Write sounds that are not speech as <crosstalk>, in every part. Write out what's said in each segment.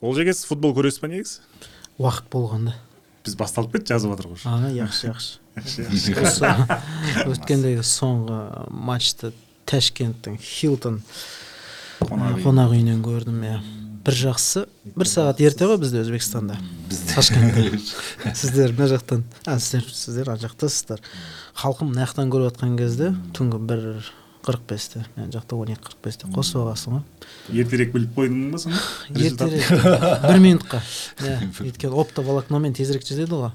олжеке сіз футбол көресіз ба негізі? Уақыт болғанда. Біз басталып кетті жазып жатыр ғой а жақсы жақсы осы <laughs> өткендегі соңғы матчты ташкенттің хилтон қонақ үйінен көрдім иә. бір жақсы бір сағат ерте ғой бізде өзбекстанда. Ташкентте. <laughs> Сіздер мына жақтан а сіздер сіздер ана жақтасыздар халқым мына жақтан көріп жатқан кезде түнгі бір қырық бесте. Мына жақта он екі қырық бесте қосып аласың ғой ертерек біліп қойдың ба сонда ертерек. <laughs> Бір минутқа. <laughs> Иә өйткені оптоволокномен тезірек жетеді ғой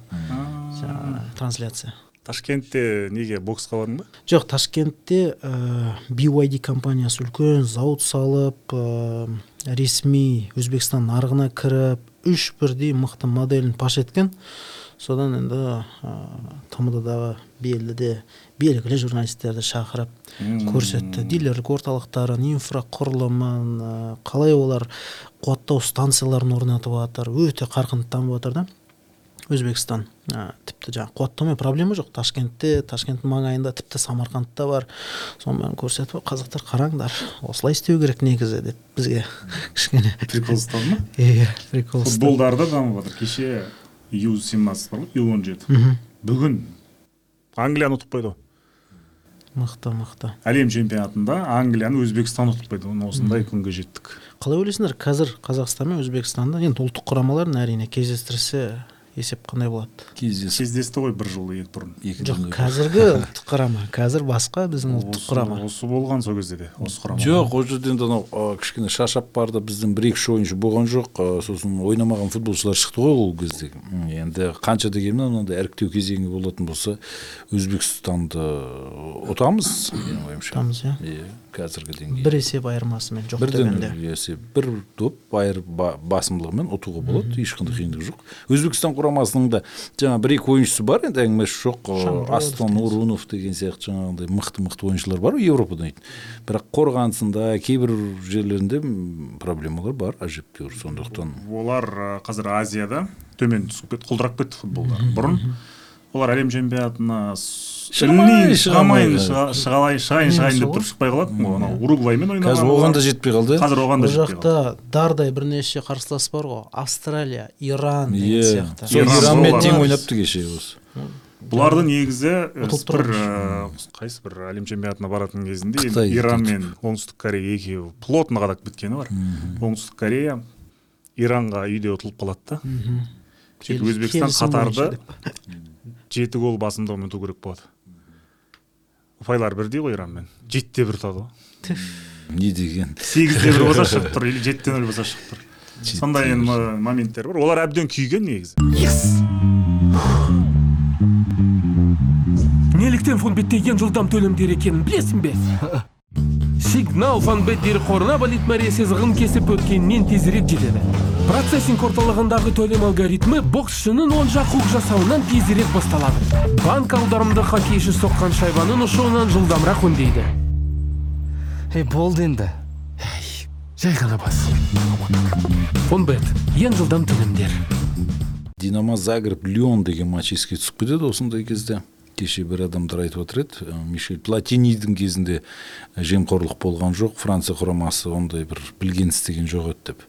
жаңағы трансляция. Ташкентте неге боксқа бардың ба? Жоқ ташкентте ә, BYD компаниясы үлкен зауыт салып ә, ресми өзбекстан нарығына кіріп үш бірдей мықты моделін паш еткен. Содан енді ә, тмд дағы белді белгілі журналистерді шақырып көрсетті. Дилерлік орталықтарын инфрақұрылымын ә, қалай олар қуаттау станцияларын орнатып жатыр өте қарқынды дамып жатыр да. Өзбекстан ә, тіпті жаңағы қуаттаумен проблема жоқ. Ташкентте ташкенттің маңайында тіпті самарқандта бар. Сонымен көрсетіп қазақтар қараңдар осылай істеу керек негізі деп бізге кішкене. Прикол ұстады ма? Иә прикол ұстады. футболдарда дамып жатыр. Кеше ю семнадцать бар ғой ю он жеті бүгін англияны ұтып қойды ғой. Мықты мықты. Әлем чемпионатында англияны өзбекстан ұтып қойды. Міне осындай күнге жеттік. Қалай ойлайсыңдар қазір қазақстан мен өзбекстанды енді ұлттық құрамаларын әрине кездестірсе есеп қандай болады? Кездесіп кездесті ғой бір жыл екі бұрын екі жоқ қазіргі ұлттық құрама қазір басқа біздің ұлттық осы, құрама. осы болған сол кезде де осы құрама. Жоқ ол жерде енді анау кішкене шаршап барды. Біздің бір екі үш ойыншы болған жоқ. Сосын ойнамаған футболшылар шықты ғой ол кезде. Енді қанша дегенмен мынандай іріктеу кезеңі болатын болса өзбекстанды ұтамыз менің ойымша. Ұтамыз, иә. иә. Қазіргі деңгей бір есеп айырмасымен жоқ бірден дегенде. есе бір доп айыр ба- басымдылығымен ұтуға болады. Ешқандай қиындығы жоқ. Өзбекстан құрамасының да жаңа бір екі ойыншысы бар енді әңгімесі жоқ. Астон урунов деген сияқты жаңағындай мықты мықты ойыншылар бар ғой еуропада ойнайтын бірақ қорғанысында кейбір жерлерінде проблемалар бар әжептәуір сондықтан. Олар қазір азияда төмен түсіп кетті құлдырап кетті футболдар бұрын. Олар әлем чемпионатына шығамайын шығамай. шыға- шығалай шығайын шығайын деп тұрып шықпай қалатын. Ғой анау уругваймен ойнаған қазір оған да жетпей қалды қазір оған да ол жақта дардай бірнеше қарсылас бар ғой. Австралия иран деген иә сияқты. Иранмен тең ойнапты кеше осы. бұларды негізі бір қайсы бір әлем чемпионатына баратын кезінде иран мен оңтүстік корея екеуі плотно қадап біткені бар. Оңтүстік корея иранға үйде ұтылып қалады да. Сөйтіп өзбекстан қатарды. Жеті гол басымдығымен ұту керек болады. Ұпайлары бірдей ғой иранмен. Жетіде бір ұтады ғой не деген? Сегізде бір болса шығып тұр <laughs> или жетіде нөл болса шығып тұр. Сондай енді моменттер бар. Олар әбден күйген негізі. Неліктен фонбетте ең жылдам төлемдер екенін білесің бе? <laughs> Сигнал фонбет дерек қорына болит мәресі зығын кесіп өткеннен тезірек жетеді. Процессинг орталығындағы төлем алгоритмі боксшының оң жақ хук жасауынан тезірек басталады. Банк аударымды хоккейші соққан шайбаның ұшуынан жылдамырақ өңдейді. Ей болды енді. Жай ғана бас. Фонбет ең жылдам төлемдер. Динамо загреб лион деген матч еске түсіп кетеді осындай кезде. Кеше бір адамдар айтып отыр еді ә, мишель платинидің кезінде жемқорлық болған жоқ франция құрамасы ондай бір білген істеген жоқ еді деп.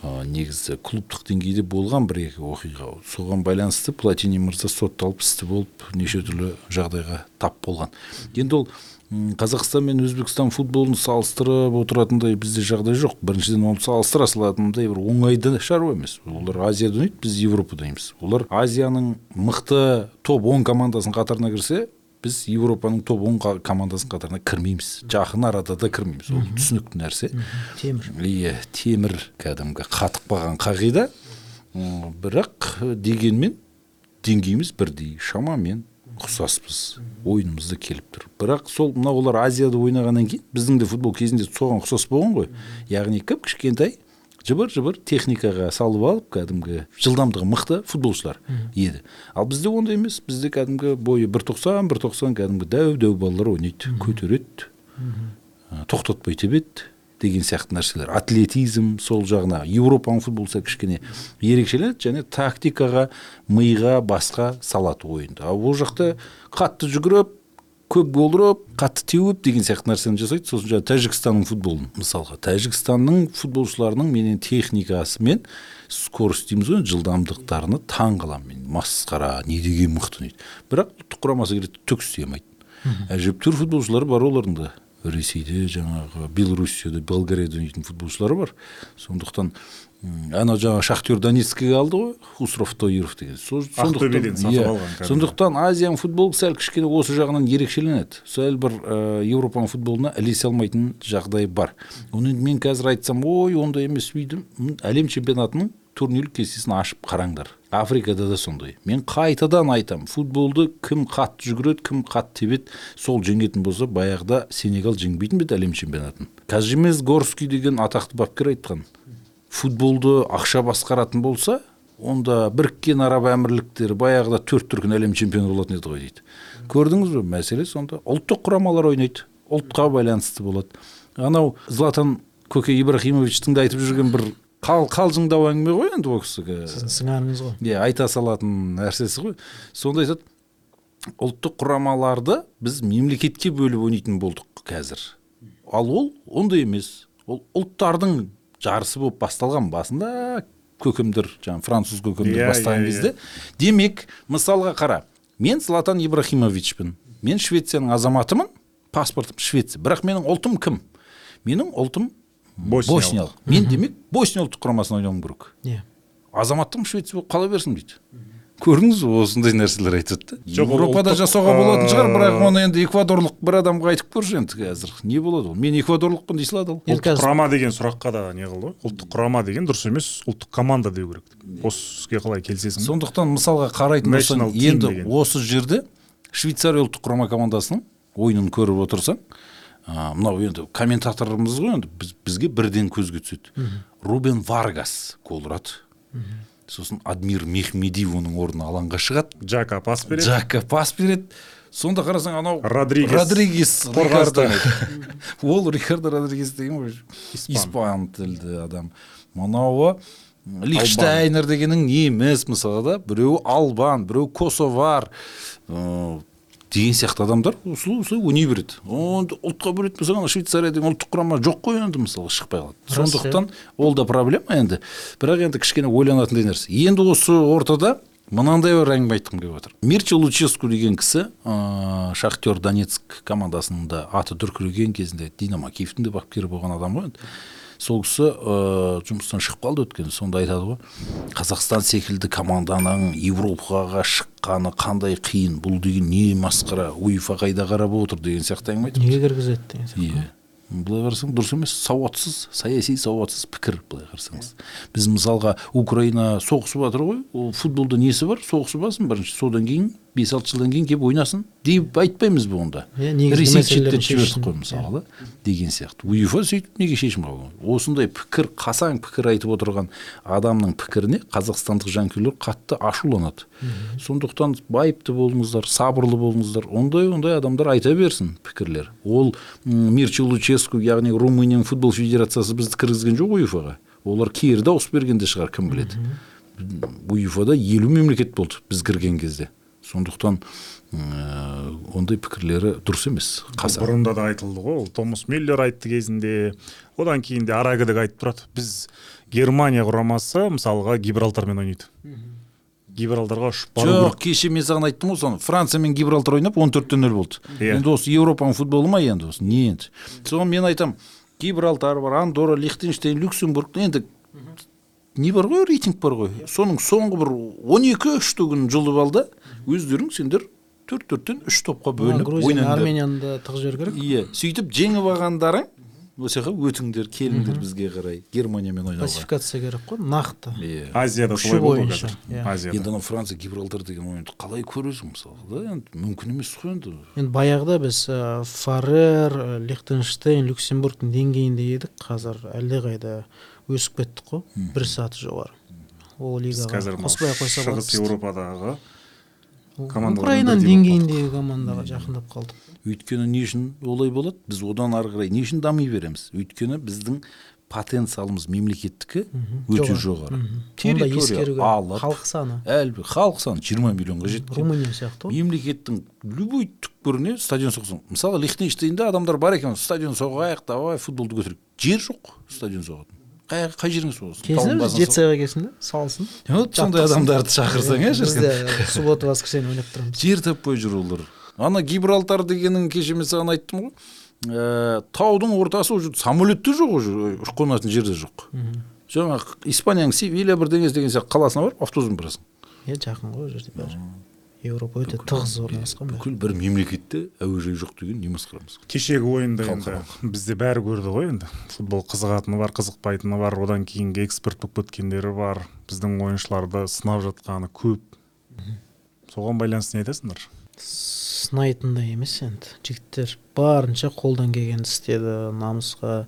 Ә, негізі клубтық деңгейде болған бір екі оқиға. Соған байланысты платини мырза сотталып істі болып неше түрлі жағдайға тап болған. Енді ол қазақстан мен өзбекстан футболын салыстырып отыратындай бізде жағдай жоқ. Біріншіден оны салыстыра салатындай бір оңайды шаруа емес. Олар азияда ойнайды біз европада ойнаймыз олар азияның мықты топ он командасының қатарына кірсе біз европаның топ он командасының қатарына кірмейміз. Жақын арада да кірмейміз. Ол түсінікті нәрсе. Темір. Иә темір кәдімгі қатып қалған қағида бірақ э, дегенмен деңгейіміз бірдей. Шамамен ұқсаспыз. Ойынымыз да келіп тұр. Бірақ сол мына олар азияда ойнағаннан кейін біздің де футбол кезінде соған ұқсас болған ғой. Яғни кіп кішкентай жыбыр жыбыр техникаға салып алып кәдімгі жылдамдығы мықты футболшылар еді. Ал бізде ондай емес. Бізде кәдімгі бойы бір тоқсан бір тоқсан кәдімгі дәу дәу балалар ойнайды көтереді ә, тоқтатпай тебеді деген сияқты нәрселер. Атлетизм сол жағына еуропаның футболы кішкене ерекшеленеді және тактикаға миға басқа салады ойынды. Ал ол жақта қатты жүгіріп көп гол ұрып қатты теуіп деген сияқты нәрсені жасайды. Сосын жаңағы тәжікстанның футболын мысалға. Тәжікстанның футболшыларының менен техникасы мен скорость дейміз ғой жылдамдықтарына таң қаламын мен. Масқара не деген мықты дейді бірақ ұлттық құрамасы келеді түк істей алмайды. Әжептәуір футболшылар бар олардың да ресейде жаңағы белоруссияда болгарияда ойнайтын футболшылар бар. Сондықтан анау жаңағы шахтер донецкіге алды ғой хусров тоиров деген. Ақтөбеден сондықтан- сатып иә. алған кәдімгі. сондықтан азияның футболы сәл кішкене осы жағынан ерекшеленеді. Сәл бір ә, еуропаның футболына ілесе алмайтын жағдай бар. Оны енді мен қазір айтсам ой ондай емес бүйтіп М, әлем чемпионатының турнирлік кестесін ашып қараңдар. Африкада да сондай. Мен қайтадан айтам футболды кім қатты жүгіреді кім қатты тебеді сол жеңетін болса баяғыда сенегал жеңбейтін бе еді әлем чемпионатын? Казимес горский деген атақты бапкер айтқан. Футболды ақша басқаратын болса онда біріккен араб әмірліктері баяғыда төрт дүркін әлем чемпионы болатын еді ғой дейді. Көрдіңіз бе мәселе сонда? Ұлттық құрамалар ойнайды. Ұлтқа байланысты болады. Анау златан көке ибрахимовичтің де айтып жүрген бір қал, қалжыңдау әңгіме ғой енді ол кісіге. Сіздің сыңарыңыз ғой. Иә айта салатын нәрсесі ғой. Сонда айтады ұлттық құрамаларды біз мемлекетке бөліп ойнайтын болдық қазір. Ал ол ондай емес. Ол ұлттардың жарысы болып басталған басында көкемдер жаңағы француз көкемдер Иә, бастаған иә, кезде демек мысалға қара мен златан ибрахимовичпін мен швецияның азаматымын паспортым швеция. Бірақ менің ұлтым кім? Менің ұлтым Босниялық. босниялық. Мен демек босния ұлттық құрамасына ойнауым керек. Иә. Азаматтығым швеция болып қала берсін дейді. Көрдіңіз бе осындай нәрселер айтады. Да еуропада жасауға болатын шығар ыыы, бірақ оны енді эквадорлық бір адамға айтып көрші енді қазір не болады ол? Мен эквадорлықпын дей салады ол енді ұлттық қазір құрама деген сұраққа да не қылды ғой? Ұлттық құрама деген дұрыс емес ұлттық команда деу керек. Осы іске қалай келісесің? Сондықтан мысалға қарайтын болсаң енді осы жерде швейцария ұлттық құрама командасының ойынын көріп отырсаң мынау енді комментаторымыз ғой енді біз, бізге бірден көзге түседі. Рубен варгас гол ұрады. Сосын адмир мехмедиевоның орнына алаңға шығады. Джака пас береді. Джака пас береді. Сонда қарасаң анау Родригес. Родригес Рикардо. <laughs> ол рикардо родригес деген ғой. Испан. Тілді адам. Мынауы лихштайнер дегенің неміс мысалы да біреуі албан біреуі косовар. Ыыы, деген сияқты адамдар осылай осылай ойнай береді. Онда ұлтқа бөлетін болсаң ана швейцария деген ұлттық құрама жоқ қой енді мысалы шықпай қалады. Сондықтан ол да проблема енді. Бірақ енді кішкене ойланатындай нәрсе. Енді осы ортада мынандай бір әңгіме айтқым келіп отыр. Мирча луческу деген кісі ыыы шахтер донецк командасының да аты дүркіреген кезінде динамо киевтің де бапкері болған адам ғой енді. Сол кісі ыыы жұмыстан шығып қалды өткен сонда айтады ғой. Қазақстан секілді команданың европаға шыққаны қандай қиын бұл деген не масқара уефа қайда қарап отыр деген сияқты әңгіме айтады неге кіргізеді деген сияқты? Иә. Былай қарасаң дұрыс емес сауатсыз саяси сауатсыз пікір былай қарасаңыз. Біз мысалға украина соғысып жатыр ғой ол футболда несі бар? Соғысып алсын бірінші содан кейін бес алты жылдан кейін келіп ойнасын деп айтпаймыз ба онда. Иә, ресей шеттетіп жібердік қой мысалы деген сияқты. Уефа сөйтіп неге шешім қабылдады осындай пікір қасаң пікір айтып отырған адамның пікіріне қазақстандық жанкүйерлер қатты ашуланады. Сондықтан байыпты болыңыздар сабырлы болыңыздар ондай ондай адамдар айта берсін пікірлер. Ол м, мирча луческу яғни румынияның футбол федерациясы бізді кіргізген жоқ уефаға. Олар кері дауыс берген де шығар кім біледі? Уефада елу мемлекет болды біз кірген кезде. Сондықтан ыыы, ондай пікірлері дұрыс емес. Қасаң бұрында да айтылды ғой ол. Томас миллер айтты кезінде. Одан кейін де арагідік айтып тұрады. Біз германия құрамасы мысалға гибралтармен ойнайды. Гибралтарға ұшып бару жоқ кеше мен саған айттым ғой соны. Франция мен гибралтар ойнап он төртте нөл болды. Иә. енді осы еуропаның футболы ма енді осы? Не енді? Соған мен айтамын гибралтар бар андора лихтенштейн люксембург. Енді не бар ғой рейтинг бар ғой? Соның соңғы бір он екі үштігін жұлып ал да өздерің сендер төрт төрттен үш топқа бөлініп грузия арменияны да тығып жіберу керек. Иә сөйтіп жеңіп алғандарың осы жаққа өтіңдер келіңдер бізге қарай германиямен ойнауға. Классификация керек қой нақты. Иә азияда солай болды қазір. иә. азияда. Енді анау франция гибралтар деген ойынды қалай көресің мысалы да? Енді мүмкін емес қой енді. Енді баяғыда біз фарер лихтенштейн люксембургтың деңгейінде едік. Қазір әлдеқайда өсіп кеттік қой. Бір саты жоғары. Ол лигаға қазір қоспай ақ қойса шығыс еуропадағы украинаның деңгейіндегі командаға жақындап қалдық. Өйткені не үшін олай болады? Біз одан ары қарай не үшін дами береміз? Өйткені біздің потенциалымыз мемлекеттікі өте жоғары. территория алып халық саны. халық саны жиырма миллионға жеткен. Румыния сияқты ғой. Мемлекеттің любой түкпіріне стадион соқсын мысалы лихтенштейнде адамдар бар екен стадион соғайық давай футболды көтерейік жер жоқ стадион соғатын. Қай, қай жеріңе соғасың келсін жетісайға келсін да салсын вот сондай адамдарды шақырсаң иә біз шіркін де суббота воскресенье ойнап тұрамыз. Жер таппай жүр олар ана гибралтар дегенің кеше мен саған айттым ғой. Ә, таудың ортасы уже самолет те жоқ уже ұшып қонатын жер де жоқ. Жаңағы испанияның севилья бірдеңесі деген сияқты қаласына барып автобуспен барасың иә жақын ғой ол жерде бәрі. Еуропа өте тығыз орналасқан бүкіл бір мемлекетте әуежай жоқ деген не масқарамыз кешегі ойында енді бізде бәрі көрді ғой енді. Футбол қызығатыны бар қызықпайтыны бар. Одан кейінгі эксперт болып кеткендері бар. Біздің ойыншыларды сынап жатқаны көп. Соған байланысты не айтасыңдар? Сынайтындай емес енді. Жігіттер барынша қолдан келгенді істеді намысқа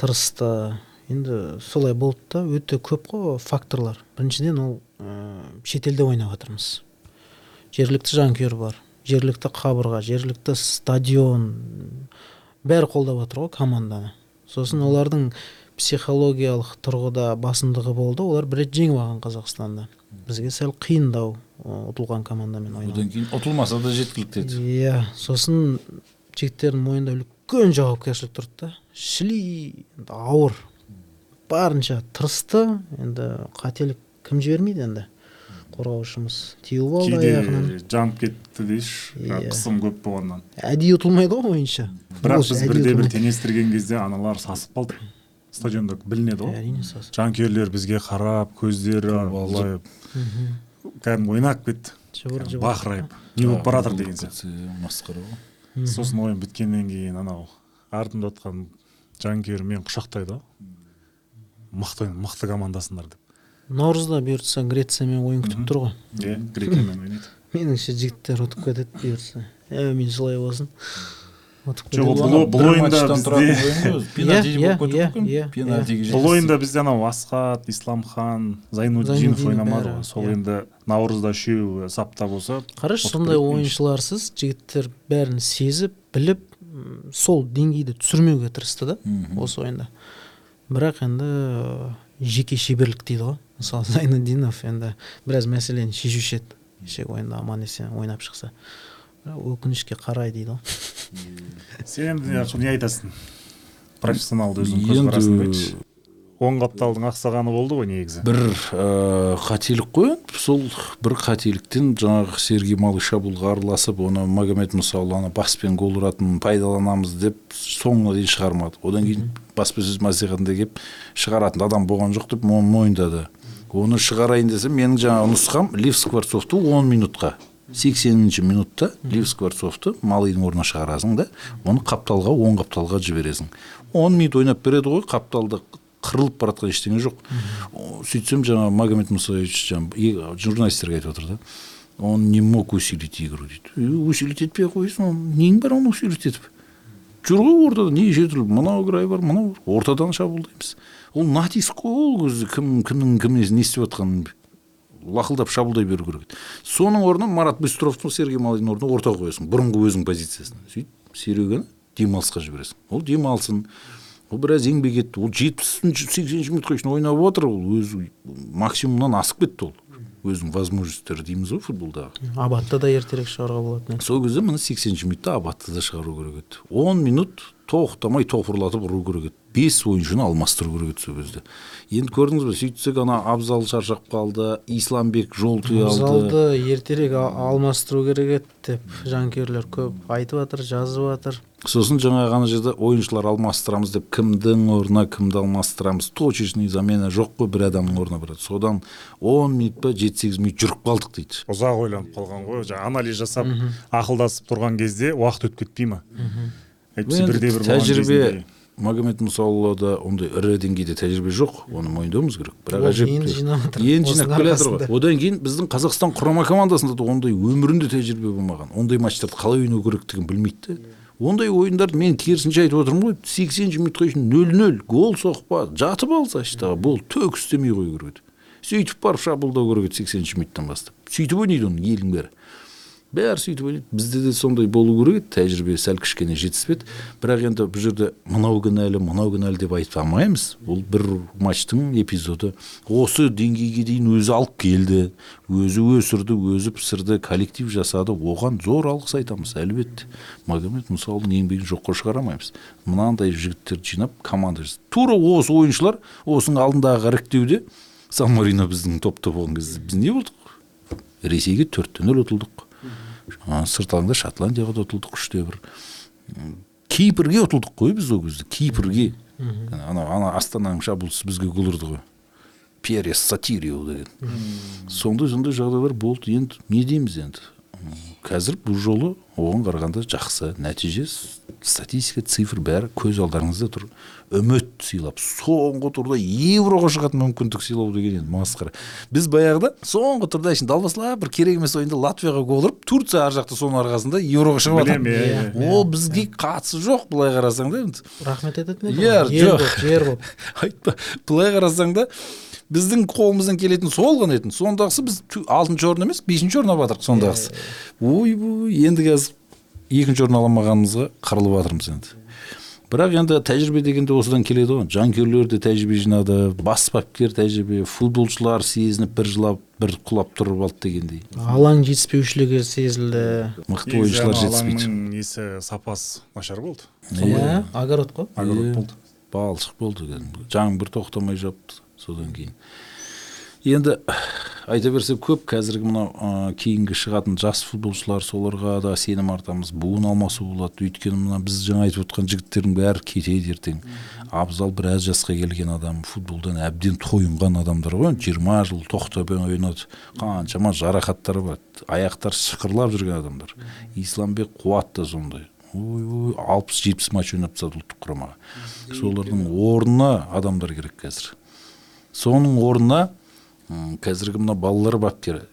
тырысты. Енді солай болды да өте көп қой факторлар. Біріншіден ол ә, шетелде ойнап жатырмыз жергілікті жанкүйер бар жергілікті қабырға жергілікті стадион бәрі қолдап жатыр ғой команданы. Сосын олардың психологиялық тұрғыда басымдығы болды олар бір рет жеңіп алған қазақстанды бізге сәл қиындау ұтылған командамен ойнау. Одан кейін ұтылмаса да жеткілікті еді. Иә сосын жігіттердің мойнында үлкен жауапкершілік тұрды да шіли енді ауыр. Барынша тырысты енді қателік кім жібермейді енді? Қорғаушымыз теуіп алды аяғынан. кейде жанып кетті дейші Иә. қысым көп болғаннан. Әдейі ұтылмайды ғой ойыншы. Бірақ біз бірде бір теңестірген кезде аналар сасып қалды. Стадионда білінеді ғой. Әрине сас жанкүйерлер бізге қарап көздері былай кәдімгі ойнап кетті. Жыбыр жыбыр. бақырайып. Не болып бара жатыр деген сияқты. масқара. Ғой сосын ойын біткеннен кейін анау артымда отқан жанкүйер мені құшақтайды. Ғой мықты мықты командасыңдар деп. Наурызда бұйыртса грециямен ойын күтіп тұр ғой. Иә грекиямен ойнайды. Меніңше жігіттер ұтып кетеді бұйыртса. Әумин солай болсын ұтып жоқ, бұл- <laughs> бұл ойында бізде- Иә, иә, иә, ғой пенальтиге бұл ойында бізде анау асхат исламхан зайнуддинов Зайнутдинов ойнамады ғой. сол енді наурызда үшеуі сапта болса қарашы сондай ойыншыларсыз жігіттер бәрін сезіп біліп сол деңгейді түсірмеуге тырысты да осы ойында. Бірақ енді жеке шеберлік дейді ғой. Мысалы зайнуддинов енді біраз мәселені шешуші еді. Кешегі ойында аман есен ойнап шықса. Бірақ өкінішке қарай дейді ғой. <laughs> Сен енді не- айтасың? Профессионалды өзің Енді- көзқарасыңды айтшы оң қапталдың ақсағаны болды ғой негізі. Бір ә, қателік қой енді. сол бір қателіктен жаңағы сергей малый шабуылға араласып оны магомед мұсаұлы ана баспен гол ұратынын пайдаланамыз деп соңына дейін шығармады. Одан кейін баспасөз мәслихатында келіп шығаратын адам болған жоқ деп мо- мойындады. Оны шығарайын десе менің жаңағы нұсқам лив скворцовты он минутқа. сексенінші минутта лив скворцовты малыйдың орнына шығарасың да оны қапталға оң қапталға жібересің. он минут ойнап береді ғой қапталда қырылып бара жатқан ештеңе жоқ. Сөйтсем жаңағы магомед мусаевич жаңағы журналистерге айтып отыр да он не мог усилить игру дейді. «Е, усилить етпей ақ қойсын нең бар оны усилить етіп? Жүр ғой ортада неше түрлі мынау грай бар мынау ортадан шабуылдаймыз ол натиск қой ол кезде кім кімнің кімнен не істеп жатқанын лақылдап шабуылдай беру керек еді соның орнына марат быстровты сергей малыйдың орнына ортаға қоясың. Бұрынғы өзің позициясына. Сөйтіп сереганы демалысқа жібересің. Ол демалсын. Ол біраз еңбек етті. Ол жетпісінші сексенінші минутқа шейін ойнап отыр. Ол өзі максимумнан асып кетті ол. Өзінің возможностьтері дейміз ғой футболдағы. Абатты да ертерек шығаруға болатын еді сол кезде міне сексенінші минутта абатты да шығару керек еді. Он минут тоқтамай топырлатып ұру керек еді. Бес ойыншыны алмастыру керек еді сол кезде. Енді көрдіңіз ба сөйтсек ана абзал шаршап қалды исламбек жол тұя алды. Залды ертерек алмастыру керек еді деп жанкүйерлер көп айтып жатыр жазып жатыр. Сосын жаңағы ана жерде ойыншылар алмастырамыз деп кімдің орнына кімді алмастырамыз? Точечный замена жоқ қой бір адамның орнына барады содан он минут па жеті сегіз минут жүріп қалдық дейді. Ұзақ ойланып қалған ғой жаңағы анализ жасап ақылдасып тұрған кезде уақыт өтіп кетпей ма? Әйтпесе бірде бір болған тәжірибе магомед мұсаұлыда ондай ірі деңгейде тәжірибе жоқ оны мойындауымыз керек. Бірақ әжептәуір. енді жинап енді келе жатыр ғой. одан кейін біздің қазақстан құрама командасында да ондай өмірінде тәжірибе болмаған ондай матчтарды қалай ойнау керектігін білмейді да ондай ойындарды мен керісінше айтып отырмын ғой сексенінші минутқа шейін нөл нөл гол соқпа жатып ал защитаға бол төк істемей қою керек еді сөйтіп барып шабуылдау керек еді сексенінші минуттан бастап. Сөйтіп ойнайды оның елдің бәрі. Бәрі сөйтіп ойлайды. Бізде де сондай болу керек еді тәжірибе сәл кішкене жетіспеді бірақ енді бұл жерде мынау кінәлі мынау кінәлі деп айта алмаймыз. Бұл бір матчтың эпизоды. Осы деңгейге дейін өзі алып келді өзі өсірді өзі пісірді коллектив жасады. Оған зор алғыс айтамыз әлбетте. Магомед мұсаұлының еңбегін жоққа шығарамаймыз. Мынандай жігіттерді жинап команда тура осы ойыншылар осының алдындағы іріктеуде сан марино біздің топта болған кезде біз не болдық? Ресейге төрт те нөл ұтылдық. Сырт алаңда шотландияға да ұтылдық үште бір. Кипрге ұтылдық қой біз ол кезде кипрге. Ана ана астананың шабуылшысы бізге гол ұрды ғой. Перес сатирио деген. Сондай сондай жағдайлар болды. Енді не дейміз енді? Қазір бұл жолы оған қарағанда жақсы нәтиже статистика цифр бәрі көз алдарыңызда тұр. Үміт сыйлап соңғы турда евроға шығатын мүмкіндік сыйлау деген енді масқара. Біз баяғыда соңғы турда ішінде далбасалап бір керек емес ойында латвияға гол ұрып турция ар жақта соның арқасында евроға шығып жатыр иә, иә. ол бізге қатысы жоқ былай қарасаң да енді. Рахмет айтатын еді Иә, жоқ. жер болып. <laughs> Айтпа былай қарасаң да біздің қолымыздан келетін сол ғана еді. Сондағысы біз алтыншы орын емес бесінші орын алып жатырмық сондағысы. ойбой енді қазір екінші орын ала алмағанымызға қырылып жатырмыз енді. Бірақ енді тәжірибе дегенде осыдан келеді ғой. Жанкүйерлер де тәжірибе жинады бас бапкер тәжірибе футболшылар сезініп бір жылап бір құлап тұрып алды дегендей. Алаң жетіспеушілігі сезілді. Мықты ойыншылар жетіспейді. Несі сапасы нашар болды. Иә огород қой? Огород болды. балшық болды кәдімгі. Жаңбыр тоқтамай жапты содан кейін. Енді айта берсе көп қазіргі мынау ә, кейінгі шығатын жас футболшылар соларға да сенім артамыз буын алмасу болады. Өйткені мына біз жаңа айтып отқан жігіттердің бәрі кетеді ертең. Абзал біраз жасқа келген адам футболдан әбден тойынған адамдар ғой. Жиырма жыл тоқтапен ойнады. Қаншама жарақаттары бар. Аяқтары шықырлап жүрген адамдар. Исламбек қуат та сондай. Ой ой алпыс жетпіс матч ойнап тастады ұлттық құрамаға. Солардың орнына адамдар керек қазір. Соның орнына қазіргі мына балалар бапкері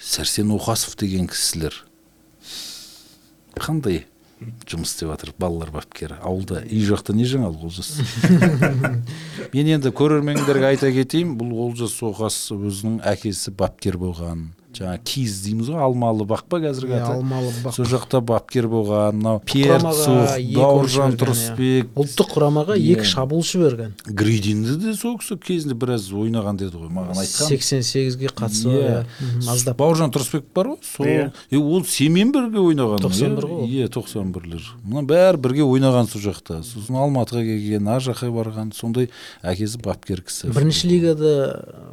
сәрсен оқасов деген кісілер. Қандай жұмыс істеп жатыр балалар бапкері ауылда үй жақта не жаңалық олжас? <laughs> Мен енді көрермендерге айта кетейін бұл олжас оқасов өзінің әкесі бапкер болған. Жаңағы киіз дейміз ғой алмалы бақ па қазіргі Иә, аты алмалы бақ. сол жақта бапкер болған мынау перцух бауыржан берген, тұрысбек иә. ұлттық құрамаға Иә. екі шабуылшы берген гридинді де сол кісі кезінде біраз ойнаған деді ғой маған айтқан сексен сегізге қатысы Иә. иә бауыржан тұрысбек бар ғой сол Иә. е, ол сенмен бірге ойнаған 91 ғой ол. иә тоқсан бірлер мына бәрі бірге ойнаған сол жақта сосын алматыға келген ар жаққа барған сондай әкесі бапкер кісі бірінші лигада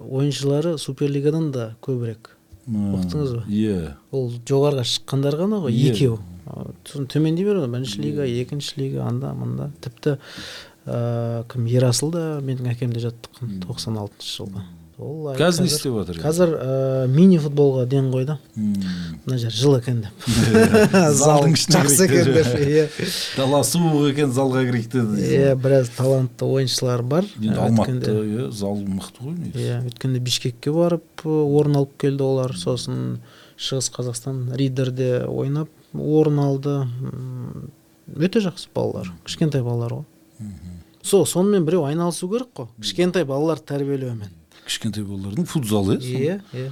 ойыншылары суперлигадан да көбірек ұқтыңыз ба? иә. Ол жоғарыға шыққандар ғана ғой Иә. екеу сосын төмендей береді ғой бірінші лига екінші лига анда мында. Тіпті ә, кім ерасыл да менің әкемде жаттыққан тоқсан алтыншы жылғы. Ол қазір не істеп жатыр қазір ә, мини футболға ден қойды. Мына жер жылы екен деп. Зал <laughs> залдың жақсы екен деп. <laughs> иә. Дала суық екен залға кірейік деді иә біраз талантты ойыншылар бар. Енді Ә, алматыда өткенде- иә зал мықты ғой негізі. Иә өткенде бишкекке барып ә, орын алып келді олар. Сосын шығыс қазақстан ридерде ойнап орын алды. Өте жақсы балалар. Кішкентай балалар ғой. Сол сонымен біреу айналысу керек қой. Кішкентай балаларды тәрбиелеумен. Кішкентай балалардың футзалы. Иә иә иә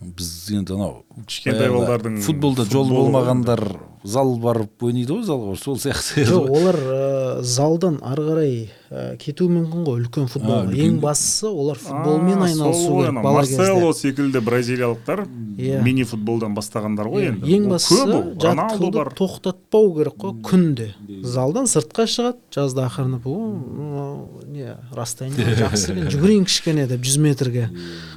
біз енді анау кішкентай балалардың футболда жолы болмағандар зал барып ойнайды ғой залға сол сияқты. Жоқ олар ә, залдан ары қарай ә, кетуі мүмкін ғой үлкен футболға. Үлкен- ең бастысы олар футболмен айналысу керек бала марсело секілді бразилиялықтар Иә. мини футболдан бастағандар ғой енді. ең бастысы жаттығуды тоқтатпау керек қой күнде. Залдан сыртқа шығады жазда ақырынып «О, мынау не расстояние жақсы екен жүгірейін кішкене деп жүз метрге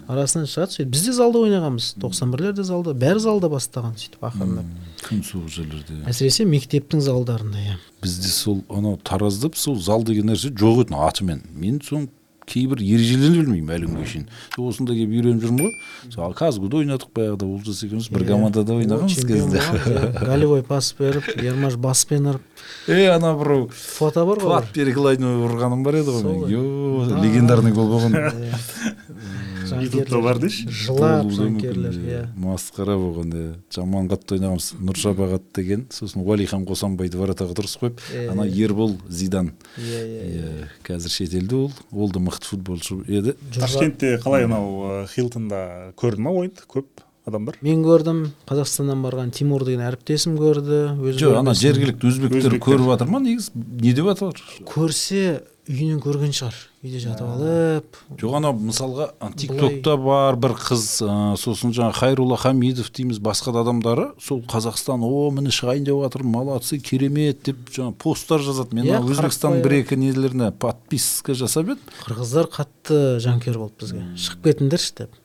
арасынан шығады. Сөйтіп біз де залда ойнағанбыз. Тоқсан бірлер де залда бәрі залда бастаған сөйтіп ақырындап. Күн суық жерлерде? әсіресе мектептің залдарында иә. Бізде сол анау таразда сол зал деген нәрсе жоқ еді атымен. Мен соның кейбір ережелерін білмеймін әлі күнге шейін. Осында келіп үйреніп жүрмін ғой. Сол казгуда ойнадық баяғыда олжас екеуміз бір Иә. командада ойнағанбыз кезінде <laughs> голевой пас беріп ермаш баспен ұрып. Е ана біреу фото бар ғой плат перекладной ұрғаным бар еді ғой. Мен легендарный гол болған. <laughs> ютубта бар дейші жылап жанкүйерлер иә. масқара болған иә жаман қатты ойнағанбыз. Нұршапағат деген сосын уалихан қосанбайды воротаға дұрыс қойып ана ербол зидан. Иә иә иә қазір шетелде ол ол да мықты футболшы еді. Ташкентте қалай анау хилтонда көрдің ма ойынды көп адамдар? Мен көрдім қазақстаннан барған тимур деген әріптесім көрді өз жоқ ана жергілікті өзбектер Өзбектер. көріп жатыр ма негізі не деп жатыр көрсе үйінен көрген шығар. Үйде жатып алып. Жоқ анау мысалға ана тиктокта бар бір қыз ә, сосын жаңағы хайрулла хамидов дейміз басқа да адамдары сол қазақстан о міне шығайын деп жатыр молодцы керемет деп жаңағы посттар жазады. Мен Иә, ана өзбекстанның бір екі нелеріне подписка жасап едім қырғыздар қатты жанкүйер болды бізге. Шығып кетіңдерші деп.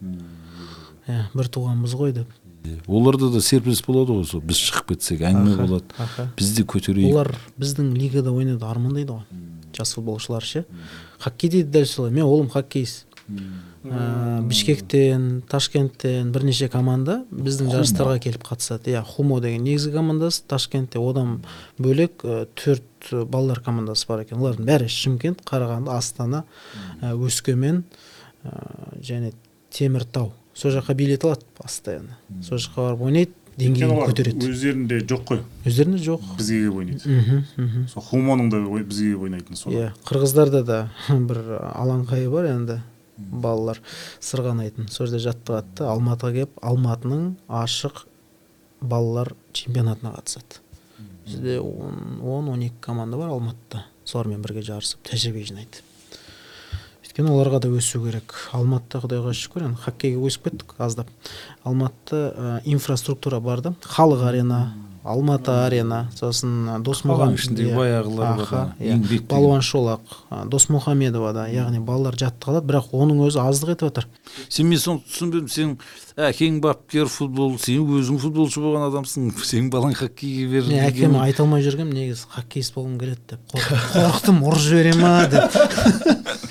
Иә бір туғанбыз ғой деп. Оларда да серпіліс болады ғой сол біз шығып кетсек әңгіме болады. аха. біз де көтерейік. Олар біздің лигада ойнауды армандайды ғой. Жас футболшылар ше. Хоккейде де дәл солай. Мен ұлым хоккейист Ә, бішкектен ташкенттен бірнеше команда біздің жарыстарға келіп қатысады. Иә хумо деген негізгі командасы ташкентте. Одан бөлек ә, төрт балалар командасы бар екен. Олардың бәрі шымкент қарағанды астана ә, өскемен ә, және теміртау. Сол жаққа билет алады постоянно. Сол жаққа барып ойнайды. Деңгейін көтереді. өздерінде жоқ қой. Өздерінде жоқ. Бізге келіп ойнайды. Мхм мхм. Сол хумоның да бізге келіп ойнайтыны сол. Иә қырғыздарда да <laughs> бір алаңқайы бар енді балалар сырғанайтын. Сол жерде жаттығады да алматыға келіп алматының ашық балалар чемпионатына қатысады. Бізде он он он екі команда бар алматыда. Солармен бірге жарысып тәжірибе жинайды. Өйткені оларға да өсу керек. Алматыда құдайға шүкір енді хоккейге өсіп кеттік аздап. Алматыда ә, инфраструктура бар да халық арена алматы арена сосын досмұхамед ішінде иә. баяғылар иә. еңбек балуан шолақ досмұхамедовада яғни балалар жаттығады бірақ оның өзі аздық етіп жатыр сен мен соны түсінбедім сен әкең бапкер футбол сен өзің футболшы болған адамсың сенің балаң хоккейге мен берілген әкеме айта алмай жүргенмін негізі хоккейист болғым келеді деп. Қор- <laughs> қорықтым ұрып жібере ма деп. <laughs>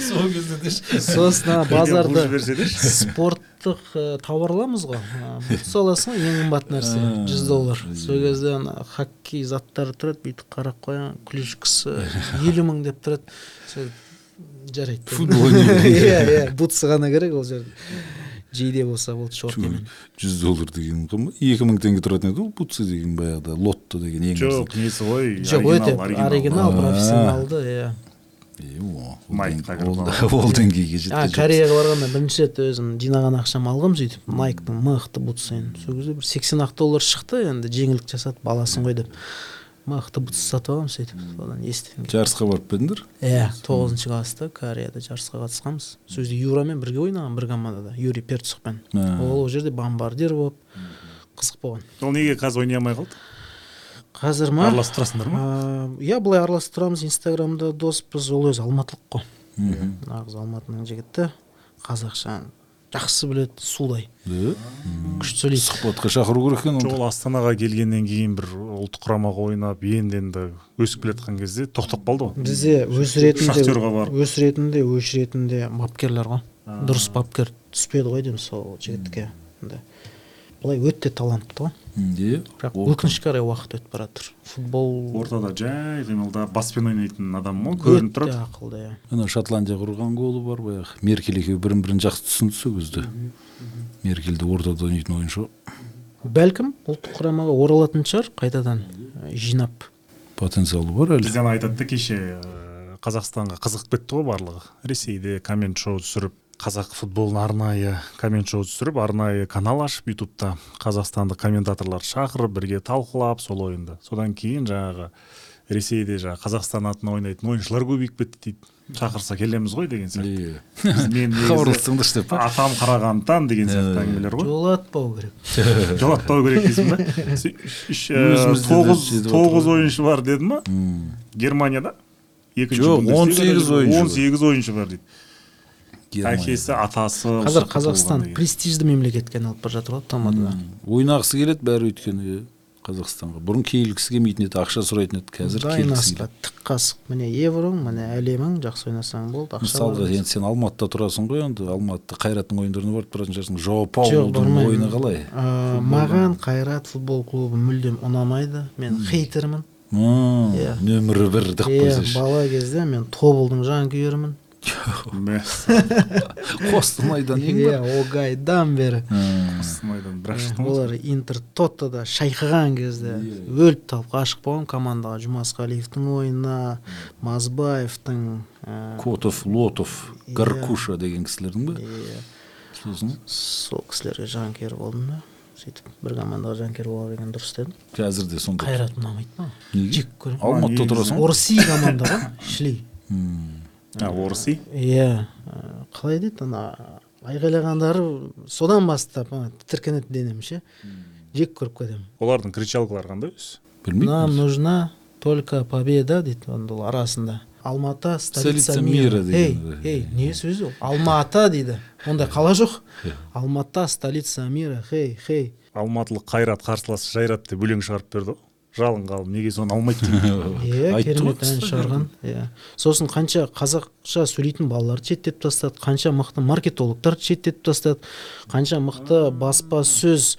сол кезде де сосын ана базарда спорттық ә, тауар аламыз ғой. Бутс аласың ғой ең қымбат нәрсе жүз доллар. сол кезде ана хоккей заттары тұрады бүйтіп қарап қоямын клюшкасы елу мың деп тұрады. Сол жарайды. Футбол <laughs> иә иә бутсы ғана керек ол жерде. Жейде болса болды шортимен жүз доллар деген қымбат екі мың теңге тұратын еді ғой бутсы деген баяғыда лотто деген ең жоқ несі ғой жоқ өте оригинал. профессионалды иә. О, ол <laughs> деңгейге жеткен кореяға барғанда бірінші рет өзім жинаған ақшамды алғанмын сөйтіп найктың мықты бутсын сол кезде бір сексен ақ доллар шықты енді жеңілдік жасады баласың ғой деп. Мықты бутс сатып алғанмын сөйтіп содан естідім. Жарысқа барып па едіңдер иә тоғызыншы класста кореяда жарысқа қатысқанбыз. Сол кезде юрамен бірге ойнаған бір командада юрий перцухпен ол ол жерде бомбардир болып қызық болған. Ол неге қазір ойнай алмай қалды? Қазір ма? Араласып тұрасыңдар ма? А, иә былай араласып тұрамыз инстаграмда доспыз. Ол өзі алматылық қой. Нағыз алматының жігіті. Қазақша. Жақсы біледі судай күшті сөйлейді. Сұхбатқа шақыру керек екен ол астанаға келгеннен кейін бір ұлттық құрамаға ойнап енді енді өсіп келе жатқан кезде тоқтап қалды ғой. Бізде өсіретінде Шахтерға барып. өсіретінде өшіретінде бапкерлер ғой. Дұрыс бапкер түспеді ғой деймін сол жігітке. Былай өте талантты ғой. Е бірақ өкінішке қарай уақыт өтіп бара жатыр футбол ортада жай қимылдап баспен ойнайтын адам ғой көрініп тұрады? ақылды иә. Ана шотландияға ұрған голы бар баяғы. Меркель екеуі бірін бірін жақсы түсінді сол кезде. Меркельді ортада ойнайтын ойыншы. Ғой бәлкім ұлттық құрамаға оралатын шығар қайтадан жинап. Потенциалы бар әлі. Бізде ана айтады да кеше қазақстанға қызығып кетті ғой барлығы. Ресейде коммент шоу түсіріп қазақ футболын арнайы коммент шоу түсіріп арнайы канал ашып ютубта қазақстандық комментаторлар шақырып бірге талқылап сол ойынды. Содан кейін жаңағы ресейде жаңағы қазақстан атынан ойнайтын ойыншылар көбейіп кетті дейді. Шақырса келеміз ғой деген сияқты. Хабарластыңдаршы деп атам қарағандыдан деген сияқты әңгімелер ғой. Жолатпау керек. <laughs> Жолатпау керек дейсің ба? Тоғыз тоғыз ойыншы бар деді ма? М, германияда. Екінші Жоқ, Бундеслигада 18 ойыншы он сегіз ойыншы бар дейді. Әкесі атасы қазір қазақстан престижді мемлекетке айналып бара жатыр ғой тмд да ойнағысы келеді бәрі өйткені қазақстанға. Бұрын келгісі келмейтін еді ақша сұрайтын еді қазір дайын тік қасық. Міне евроң міне әлемің жақсы ойнасаң болды ақша мысалға енді сен алматыда тұрасың ғой енді алматыда қайраттың ойындарына барып тұратын шығарсың. Паулдың ойыны қалай? Ә, маған қайрат футбол клубы мүлдем ұнамайды. Мен хейтермін. Иә. нөмірі бір деп иә қойсайшы бала кезде мен тобылдың жанкүйерімін. Мәссаған. қостанайдан ең иә огайдан бері қостанайдан бір ақ шықтың ғой олар интер тотода шайқаған кезде өліп талып ғашық болғанмын командаға жұмасқалиевтің ойынына мазбаевтың ә, котов лотов гаркуша деген кісілердің ба иә. сосын сол кісілерге жанкүйер болдым да. Сөйтіп бір командаға жанкүйер бола берген дұрыс дедім. Қазір де сондай қайрат ұнамайды маған Неге? жек көремін алматыда тұрасың? Ғой орси команда ғой шли орси? Иә қалай дейді ана айғайлағандары содан бастап тітіркенеді денем ше. Жек көріп кетемін. Олардың кричалкалары қандай өзі білмеймін нам нужна только победа дейді онда ол арасында. Алматы столица Столица мира. ей ей не сөзі ол алматы дейді. Ондай қала жоқ. Алматы столица мира. Хей хей. Алматылық қайрат қарсыласы жайрат деп өлең шығарып берді ғой. Жалын қалып неге соны алмайды иә <laughs> керемет ән шығарған. Иә сосын қанша қазақша сөйлейтін балаларды шеттетіп тастады қанша мықты маркетологтарды шеттетіп тастады қанша мықты баспасөз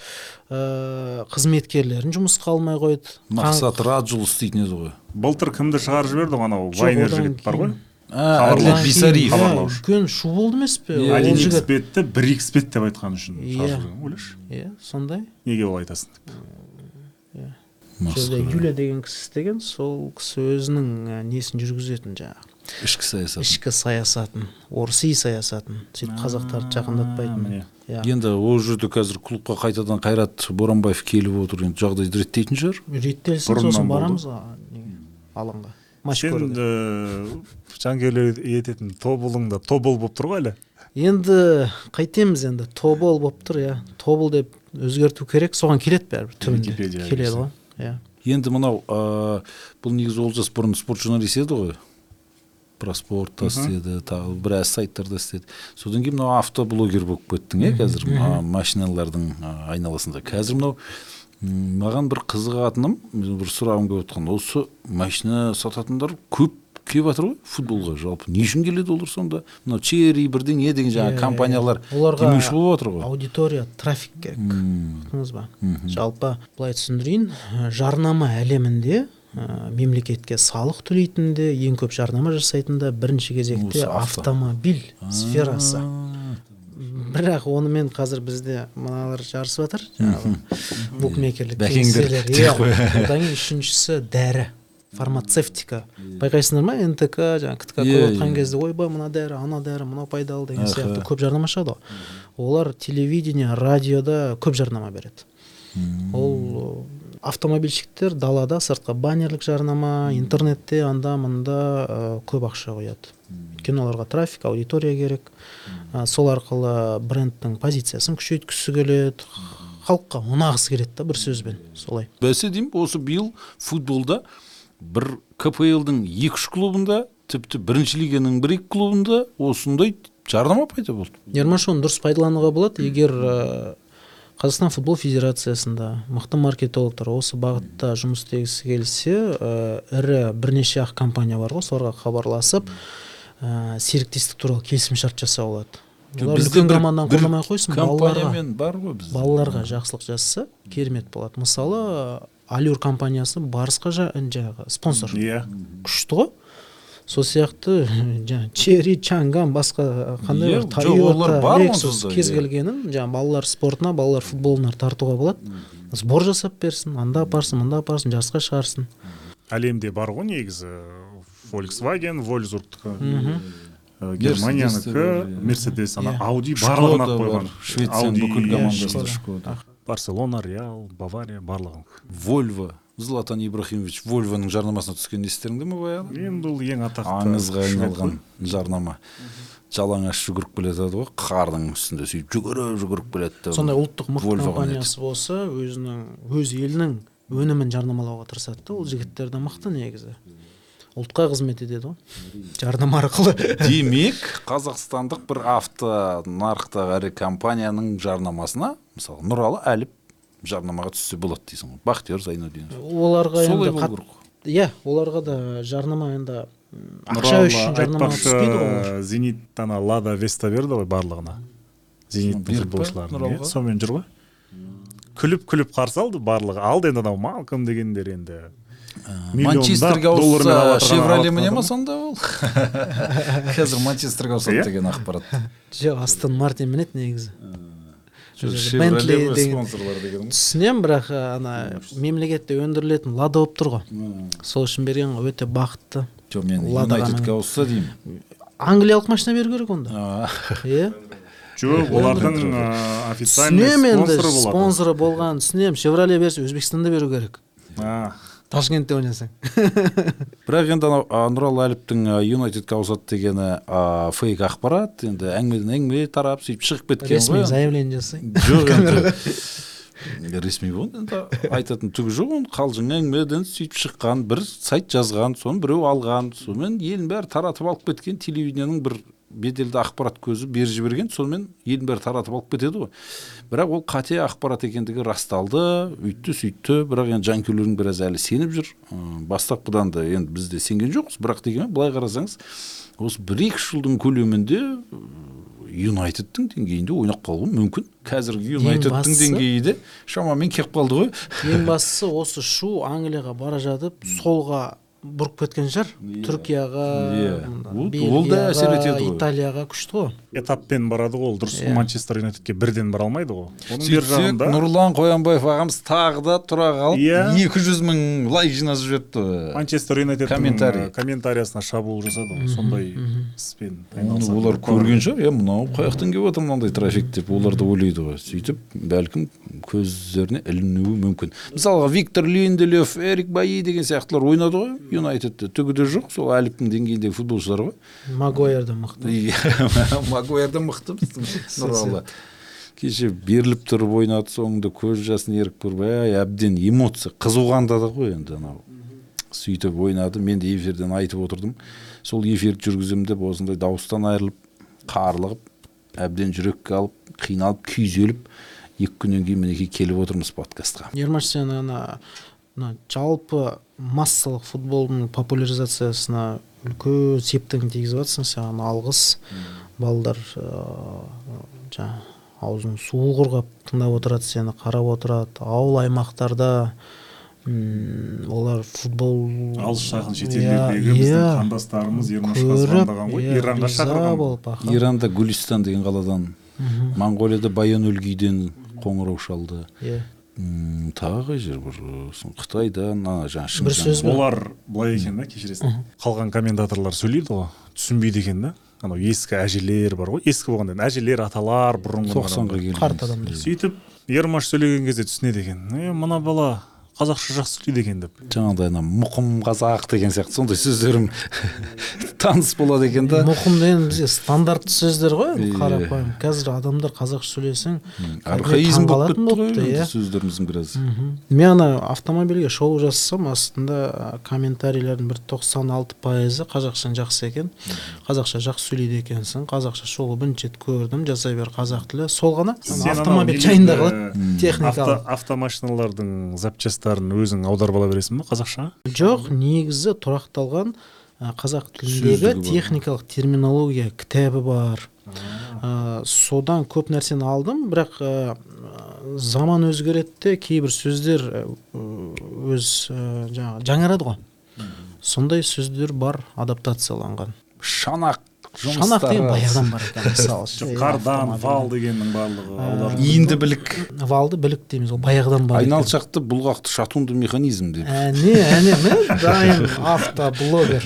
ә, қызметкерлерін жұмысқа алмай қойды. Мақсат раджул істейтін еді ғой. Былтыр кімді шығарып жіберді ғой анау? Вайнер жігіт бар ғой. Әділет бисариев. үлкен шу болды емес пе? Один икс бетті бір икс бет деп айтқаны үшін Иә. шығарып жіберген ойлашы. Иә сондай. Неге олай айтасың деп. Жерде юля деген кісі істеген сол кісі өзінің ә, несін жүргізетін жаңағы. Ішкі саясат ішкі саясатын орси саясатын. Сөйтіп қазақтарды жақындатпайтын. міне. иә. Енді ол жерде қазір клубқа қайтадан қайрат боранбаев келіп отыр енді жағдайды реттейтін шығар. Реттелсін сосын барамыз алаңға. Матч сен көруге э, жанкүйерлер ететін тобылың да тобыл болып тұр ғой әлі? Енді қайтеміз енді. Тобыл болып тұр иә. Тобыл деп өзгерту керек. Соған келеді бәрібір. Түбінде. Келеді ғой. Иә. Енді мынау ә, бұл негізі олжас бұрын спорт журналист еді ғой. Про спорт та істеді тағы біраз сайттарда істеді. Содан кейін мынау автоблогер болып кеттің иә қазір. Машиналардың айналасында. Қазір мынау маған бір қызығатыным бір сұрағым келіп отқан. Осы машина сататындар көп. Келіп жатыр ғой футболға. Жалпы не үшін келеді олар сонда? Мынау черри бірдеңе деген жаңағы компаниялар оларға демеуші болып жатыр ғой. аудитория трафик керек ұқтыңыз ба? Жалпы былай түсіндірейін. Жарнама әлемінде ә, мемлекетке салық төлейтін де ең көп жарнама жасайтын да бірінші кезекте автомобиль сферасы. бірақ онымен қазір бізде мыналар жарысып жатыр жаңағы букмекерлік Бәкеңдер. иә. <laughs> Одан кейін үшіншісі дәрі. Фармацевтика. Байқайсыңдар ма? нтк жаңағы ктк көріп отқан кезде ойбай мына дәрі ана дәрі мынау пайдалы деген сияқты көп жарнама шығады ғой. Олар телевидение радиода көп жарнама береді. Ол э, автомобильщиктер далада сыртқа баннерлік жарнама интернетте анда мында э, көп ақша құяды. Өйткені оларға трафик аудитория керек. Э, сол арқылы брендтің позициясын күшейткісі келеді. Халыққа ұнағысы келеді да бір сөзбен солай. Бәсе деймін осы биыл футболда бір кплдың екі үш клубында тіпті бірінші лиганың бір екі клубында осындай жарнама пайда болды. Ермаш оны дұрыс пайдалануға болады. Егер қазақстан футбол федерациясында мықты маркетологтар осы бағытта жұмыс істегісі келсе ірі бірнеше ақ компания бар ғой соларға хабарласып ә, серіктестік туралы келісімшарт жасауға болады. Үлкен бір- команданы қолдамай ақ қойсын. Балаларға бар ғой бізде. балаларға жақсылық жасаса керемет болады. Мысалы алюр компаниясы барысқа жа, жаңағы спонсор. Иә. Күшті ғой. Сол сияқты жаңағы черри чанган басқа қандай Иә, бар жоқ, олар тойота бар лексус кез келгенін жаңағы балалар спортына балалар футболына тартуға болады. Сбор жасап берсін анда апарсын мында апарсын жарысқа шығарсын. Әлемде бар ғой негізі. Volkswagen вольсбургтікі германиянікі мерседес ана ауди барлығын алып қойған. швецияның Audi, бүкіл командасы барселона реал бавария барлығы вольво. Златан ибрахимович вольвоның жарнамасына түскен естеріңде ме баяғы енді бұл ең атақты аңызға айналған жарнама. Жалаңаш жүгіріп келе жатады ғой қардың үстінде сөйтіп жүгіріп жүгіріп келеді сондай ұлттық мықты Volvo компаниясы болса өзінің өз елінің өнімін жарнамалауға тырысады да ол жігіттер де мықты негізі. Ұлтқа қызмет етеді ғой жарнама арқылы. <laughs> Демек қазақстандық бір авто нарықтағы ірі компанияның жарнамасына мысалы нұралы әліп жарнамаға түссе болады дейсің ғой. Бахтияр зайнуддинов. Оларға солай енді болу керек қой. иә оларға да жарнама енді ақша үшін жарнамаға айтпақшы, түспейді ғой зенит ана лада веста берді ғой барлығына. Зениттің Нұралға? иә, сонымен жүр ғой. Күліп күліп қарсы алды барлығы. Алды енді анау малком дегендер енді. Миллиондап манчестерге ауысса шевроле міне ма сонда ол? <laughs> Қазір манчестерге ауысады Иә? деген ақпарат. Жоқ астон мартин минеді негізі. Деген- ғой. түсінемін бірақ ана мемлекетте өндірілетін лада болып тұр ғой. Сол үшін берген ғой өте бақытты. Жоқ мен юнайтедке ауысса деймін. Англиялық машина беру керек онда. Иә? Жоқ олардың официальный түсінемін енді спонсоры спонсоры болған түсінемін. Шевроле берсе өзбекстанда беру керек. А, ташкентте ойнасаң. <laughs> Бірақ енді анау нұралы әліптің юнайтедке ауысады дегені фейк ақпарат енді әңгімеден әңгіме тарап сөйтіп шығып кеткен ресми ғой заявление жасай жоқ <laughs> енді. Ресми болды енді айтатын түгі жоқ оны. Қалжың әңгімеден сөйтіп шыққан бір сайт жазған соны біреу алған. Сонымен елдің бәрі таратып алып кеткен телевидениенің бір беделді ақпарат көзі беріп жіберген сонымен елдің бәрі таратып алып кетеді ғой. Бірақ ол қате ақпарат екендігі расталды үйтті сөйтті бірақ енді жанкүйерлердің біраз әлі сеніп жүр. Бастапқыдан да енді біз де сенген жоқпыз. Бірақ дегенмен былай қарасаңыз осы бір екі үш жылдың көлемінде юнайтедтің деңгейінде ойнап қалуы мүмкін. Қазіргі юнайтедтің деңгейі де шамамен келіп қалды ғой. ең бастысы осы шу англияға бара жатып солға бұрып кеткен шығар түркияға Иә. мына Вот ол да әсер етеді ғой. италияға күшті ғой. Этаппен барады ғой ол дұрыс. Иә. манчестер юнайтедке бірден бара алмайды ғой. Оның бер сөйтсек жағында нұрлан қоянбаев ағамыз тағы да тұра қалып Иә. екі жүз мың лайк жинасып жіберіпті. Манчестер юнайтедтің Комментарий. ә, комментариясына шабуыл жасады ғой. Сондай іспен олар көрген шығар иә мынау қай жақтан келіп жатыр мынандай трафик деп. Олар да ойлайды ғой. Сөйтіп бәлкім көздеріне ілінуі мүмкін. Мысалға виктор линделев эрик баи деген сияқтылар ойнады ғой. Юнайтедте түгі де жоқ. Сол әліптің деңгейіндегі футболшылар ғой. Магуайр да мықты Иә, <laughs> магуайр да мықты біздің нұралы. Кеше беріліп тұрып ойнады соңында көз жасын ерік көрбай әбден эмоция қызуғандады ғой енді анау сөйтіп ойнады мен де эфирден айтып отырдым. Сол эфирді жүргіземін деп осындай дауыстан айырылып қарлығып әбден жүрекке алып қиналып күйзеліп екі күннен кейін мінекей келіп отырмыз подкастқа. Ермаш сен ана мына жалпы массалық футболдың популяризациясына үлкен септігін тигізіп жатрсың саған алғыс. Балдар жаңағы аузын суы құрғап тыңдап отырады сені қарап отырады. Ауыл аймақтарда м, олар футбол алыс жақын Иә, шетелдердегі біздің иә. қандастарымыз звондаған ғой. иә, иранға шақырған иранда гүлистан деген қаладан моңғолияда баян өлгийден қоңырау шалды. Иә. Тағы қай жер сон- қытайдан ана жаңағы Бір сөз олар былай екен да кешіресің. Қалған комментаторлар сөйлейді ғой түсінбейді екен да. Анау ескі әжелер бар ғой ескі болғанда енді. Әжелер аталар бұрынғы тоқсанға келген қарт адамдар. сөйтіп ермаш сөйлеген кезде түсінеді екен. Е мына бала қазақша жақсы сөйлейді екен деп. Жаңағыдай ана мұқым қазақ деген сияқты сондай сөздерім <laughs> таныс болады екен да. Мұқым деген бізде стандартты сөздер ғой енді қарапайым. Қазір адамдар қазақша сөйлесең архаизм болып кетті ғой иә. сөздеріміздің біраз мен ана автомобильге шолу жасасам астында комментарийлердің бір тоқсан алты пайызы қазақшаң жақсы екен. Қазақша жақсы сөйлейді екенсің. Қазақша шолу бірінші рет көрдім. Жасай бер қазақ тілі. Сол ғана автомобиль жайында қалады техникалық. автомашиналардың өзің аударып ала бересің ба қазақшаға жоқ негізі тұрақталған қазақ тіліндегі техникалық терминология кітабы бар. А, содан көп нәрсені алдым бірақ а, заман өзгереді де кейбір сөздер өз жаңағы жаңарады ғой. Сондай сөздер бар адаптацияланған. Шанақ. Шанақ деген баяғыдан бар екен <laughs> мысалы жоқ қардан вал дегеннің барлығы олардың иінді білік. Валды білік дейміз ол баяғыдан бар айналшақты бұлғақты шатунды механизм деп. Әне әне міне дайын автоблогер.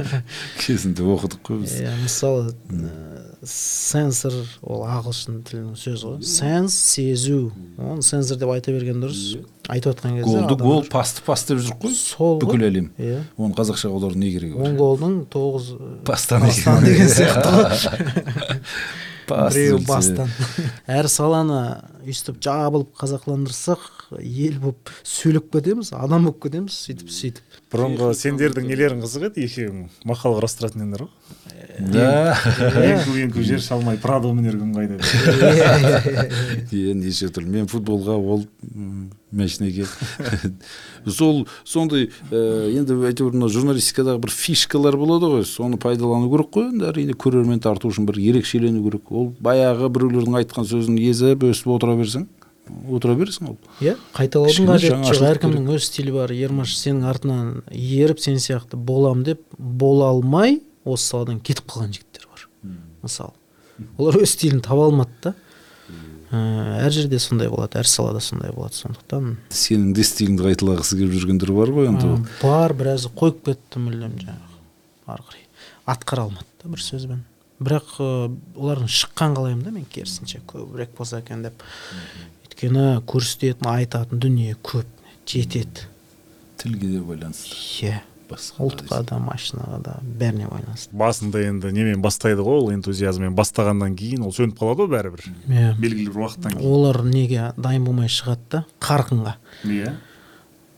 <laughs> Кезінде оқыдық қой біз. Иә мысалы сенсор ол ағылшын тілінің сөзі ғой. Сенс сезу. Оны сенсор деп айта берген дұрыс. Айтып отқан кезде голды гол пасты пас деп жүр ғой сол бүкіл әлем. Иә. Оны қазақшаға аудару не керегі бар он голдың тоғыз бастан екен. деген. сияқты ғой. <laughs> Біреуі бастан. <laughs> Әр саланы өйстіп жабылып қазақландырсақ ел болып сөйлеп кетеміз адам болып кетеміз сөйтіп сөйтіп. Бұрынғы сендердің нелерің қызық еді? Екеуің мақал құрастыратын едіңдер ғой. Да. еңку еңку жер шалмай прадо мінер күн қайда. Иә, неше түрлі. Мен футболға ол м, машинеге <laughs> сол сондай ә, енді әйтеуір мына журналистикадағы бір фишкалар болады ғой. Соны пайдалану керек қой енді. Әрине көрермен тарту үшін бір ерекшелену керек. Ол баяғы біреулердің айтқан сөзін езіп өстіп отыра берсең. Отыра бересің ол? Иә қайталаудың қажеті жоқ. әркімнің өз стилі бар. Ермаш сенің артынан еріп сен сияқты болам деп бола алмай осы саладан кетіп қалған жігіттер бар. Мысалы. Олар өз стилін таба алмады да. Ә, әр жерде сондай болады әр салада сондай болады. Сондықтан сенің де стиліңді қайталағысы келіп жүргендер бар ғой енді бар біразы қойып кетті мүлдем жаңағы. Ары қарай. Атқара алмады да бір сөзбен. Бірақ олардың шыққан қалаймын да мен керісінше. Көбірек болса екен деп. Өйткені көрсететін айтатын дүние көп жетеді. Тілге де байланысты. Иә басқа ұлтқа да машинаға да бәріне байланысты. Басында енді немен бастайды ғой ол энтузиазммен бастағаннан кейін ол сөніп қалады ғой бәрібір. Иә белгілі бір уақыттан кейін. Олар неге дайын болмай шығады да? Қарқынға. Иә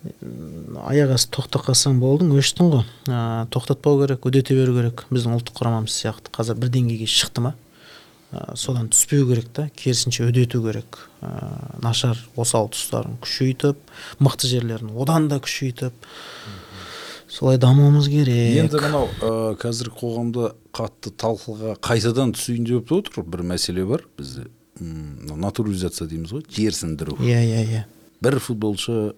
аяқ асты тоқтап қалсаң болдың өштің ғой. Ә, тоқтатпау керек үдете беру керек. Біздің ұлттық құрамамыз сияқты. Қазір бір деңгейге шықты ма? Ә, содан түспеу керек та керісінше үдету керек. Ә, нашар осал тұстарын күшейтіп мықты жерлерін одан да күшейтіп солай дамуымыз керек. Енді мынау ә, қазіргі қоғамда қатты талқыға қайтадан түсейін деп отыр бір мәселе бар. Бізде натурализация дейміз ғой жерсіндіру иә иә иә. Бір футболшы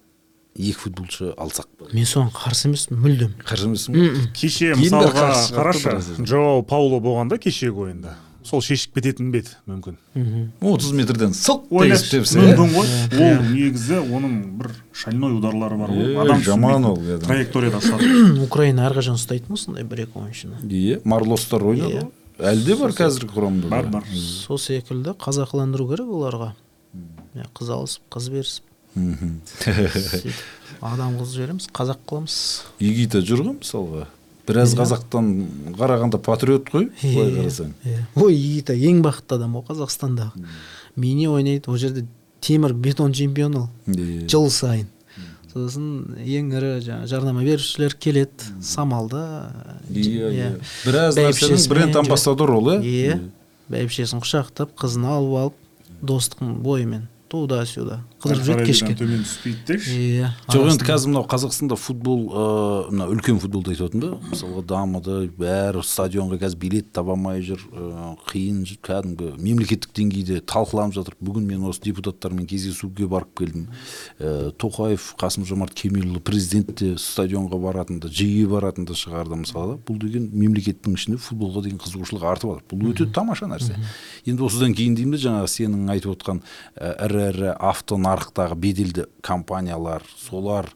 екі футболшы алсақ мен соған қарсы емеспін мүлдем. Қарсы емессің кеше мысалға қарашы біраз. жоау пауло болғанда кешегі ойында. Сол шешіп кететін бе еді? Мүмкін. Мхм. отыз метрден иә? мүмкін ғой. Ол негізі оның бір шальной ударлары бар ғой. Адам жаман ол, траекторияда ұстады украина әрқашан ұстайтын осындай бір екі ойыншыны. Иә марлостар ойнады ғой. Әлі де бар қазіргі құрамда бар бар. Сол секілді қазақыландыру керек оларға. Қыз алысып қыз берісіп. Мхм. сөйтіп адам қыз жібереміз қазақ қыламыз. Игита жүр ғой мысалға. Біраз қазақтан қарағанда патриот қой былай қарасаң. иә ой ең бақытты адам ғой қазақстандағы. Мини ойнайды ол жерде темір бетон чемпион ол Иә. жыл сайын. Сосын ең ірі жаңағы жарнама берушілер келеді самалда иә иә. Біраз нәрсенің бренд жүр. амбассадор ол иә иә бәйбішесін құшақтап қызын алып алып достықтың бойымен туда сюда қыдырып жүреді кешке. төмен түспейді деші. Иә жоқ енді қазір мынау қазақстанда футбол ыыы мына үлкен футболды айтып отырмын да мысалға дамыды бәрі стадионға қазір билет таба алмай жүр ыыы қиын жүр кәдімгі мемлекеттік деңгейде талқыланып жатыр. Бүгін мен осы депутаттармен кездесуге барып келдім. Ә, тоқаев қасым жомарт кемелұлы президент те стадионға баратынды жиі баратынды шығарды мысалы бұл деген мемлекеттің ішінде футболға деген қызығушылық артып жатыр. Бұл өте тамаша нәрсе. Енді осыдан кейін деймін де жаңағы сенің айтып отқан ірі ірі автонарықтағы беделді компаниялар солар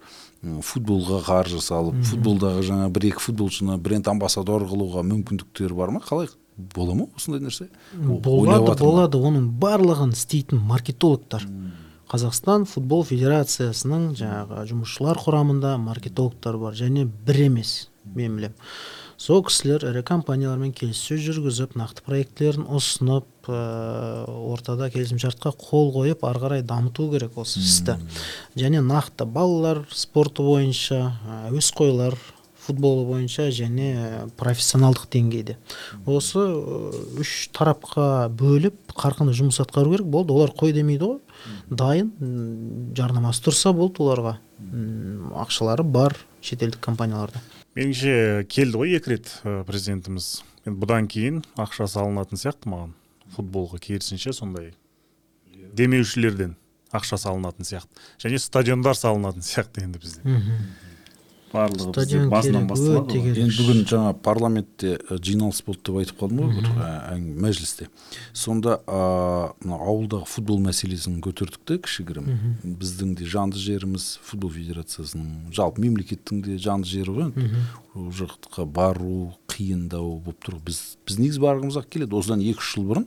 футболға қаржы салып футболдағы жаңа бір екі футболшыны бренд амбассадор қылуға мүмкіндіктері бар ма? Қалай? Бола ма осындай нәрсе? Болады болады оның барлығын істейтін маркетологтар. Қазақстан футбол федерациясының жаңағы жұмысшылар құрамында маркетологтар бар және бір емес мен білемін. Сол кісілер ірі компаниялармен келіссөз жүргізіп нақты проектілерін ұсынып ә, ортада келісімшартқа қол қойып ары қарай дамыту керек осы істі. Және нақты балалар спорты бойынша ә, әуесқойлар футболы бойынша және ә, профессионалдық деңгейде. Осы үш тарапқа бөліп қарқынды жұмыс атқару керек болды. Олар қой демейді ғой. Дайын жарнамасы тұрса болды оларға. Ақшалары бар шетелдік компанияларда. Меніңше келді ғой екі рет ә, президентіміз. Енді бұдан кейін ақша салынатын сияқты маған. Футболға керісінше сондай демеушілерден ақша салынатын сияқты. Және стадиондар салынатын сияқты енді бізде. Барлығы бізде стадион басынан басталады ғой. енді бүгін жаңа парламентте ә, жиналыс болды деп айтып қалдым ғой бір әң- мәжілісте. Сонда мына ауылдағы футбол мәселесін көтердік те кішігірім. Біздің де жанды жеріміз футбол федерациясының жалпы мемлекеттің де жанды жері ғой енді. Ол жаққа бару қиындау болып тұр. Біз біз негізі барғымыз ақ келеді. Осыдан екі үш жыл бұрын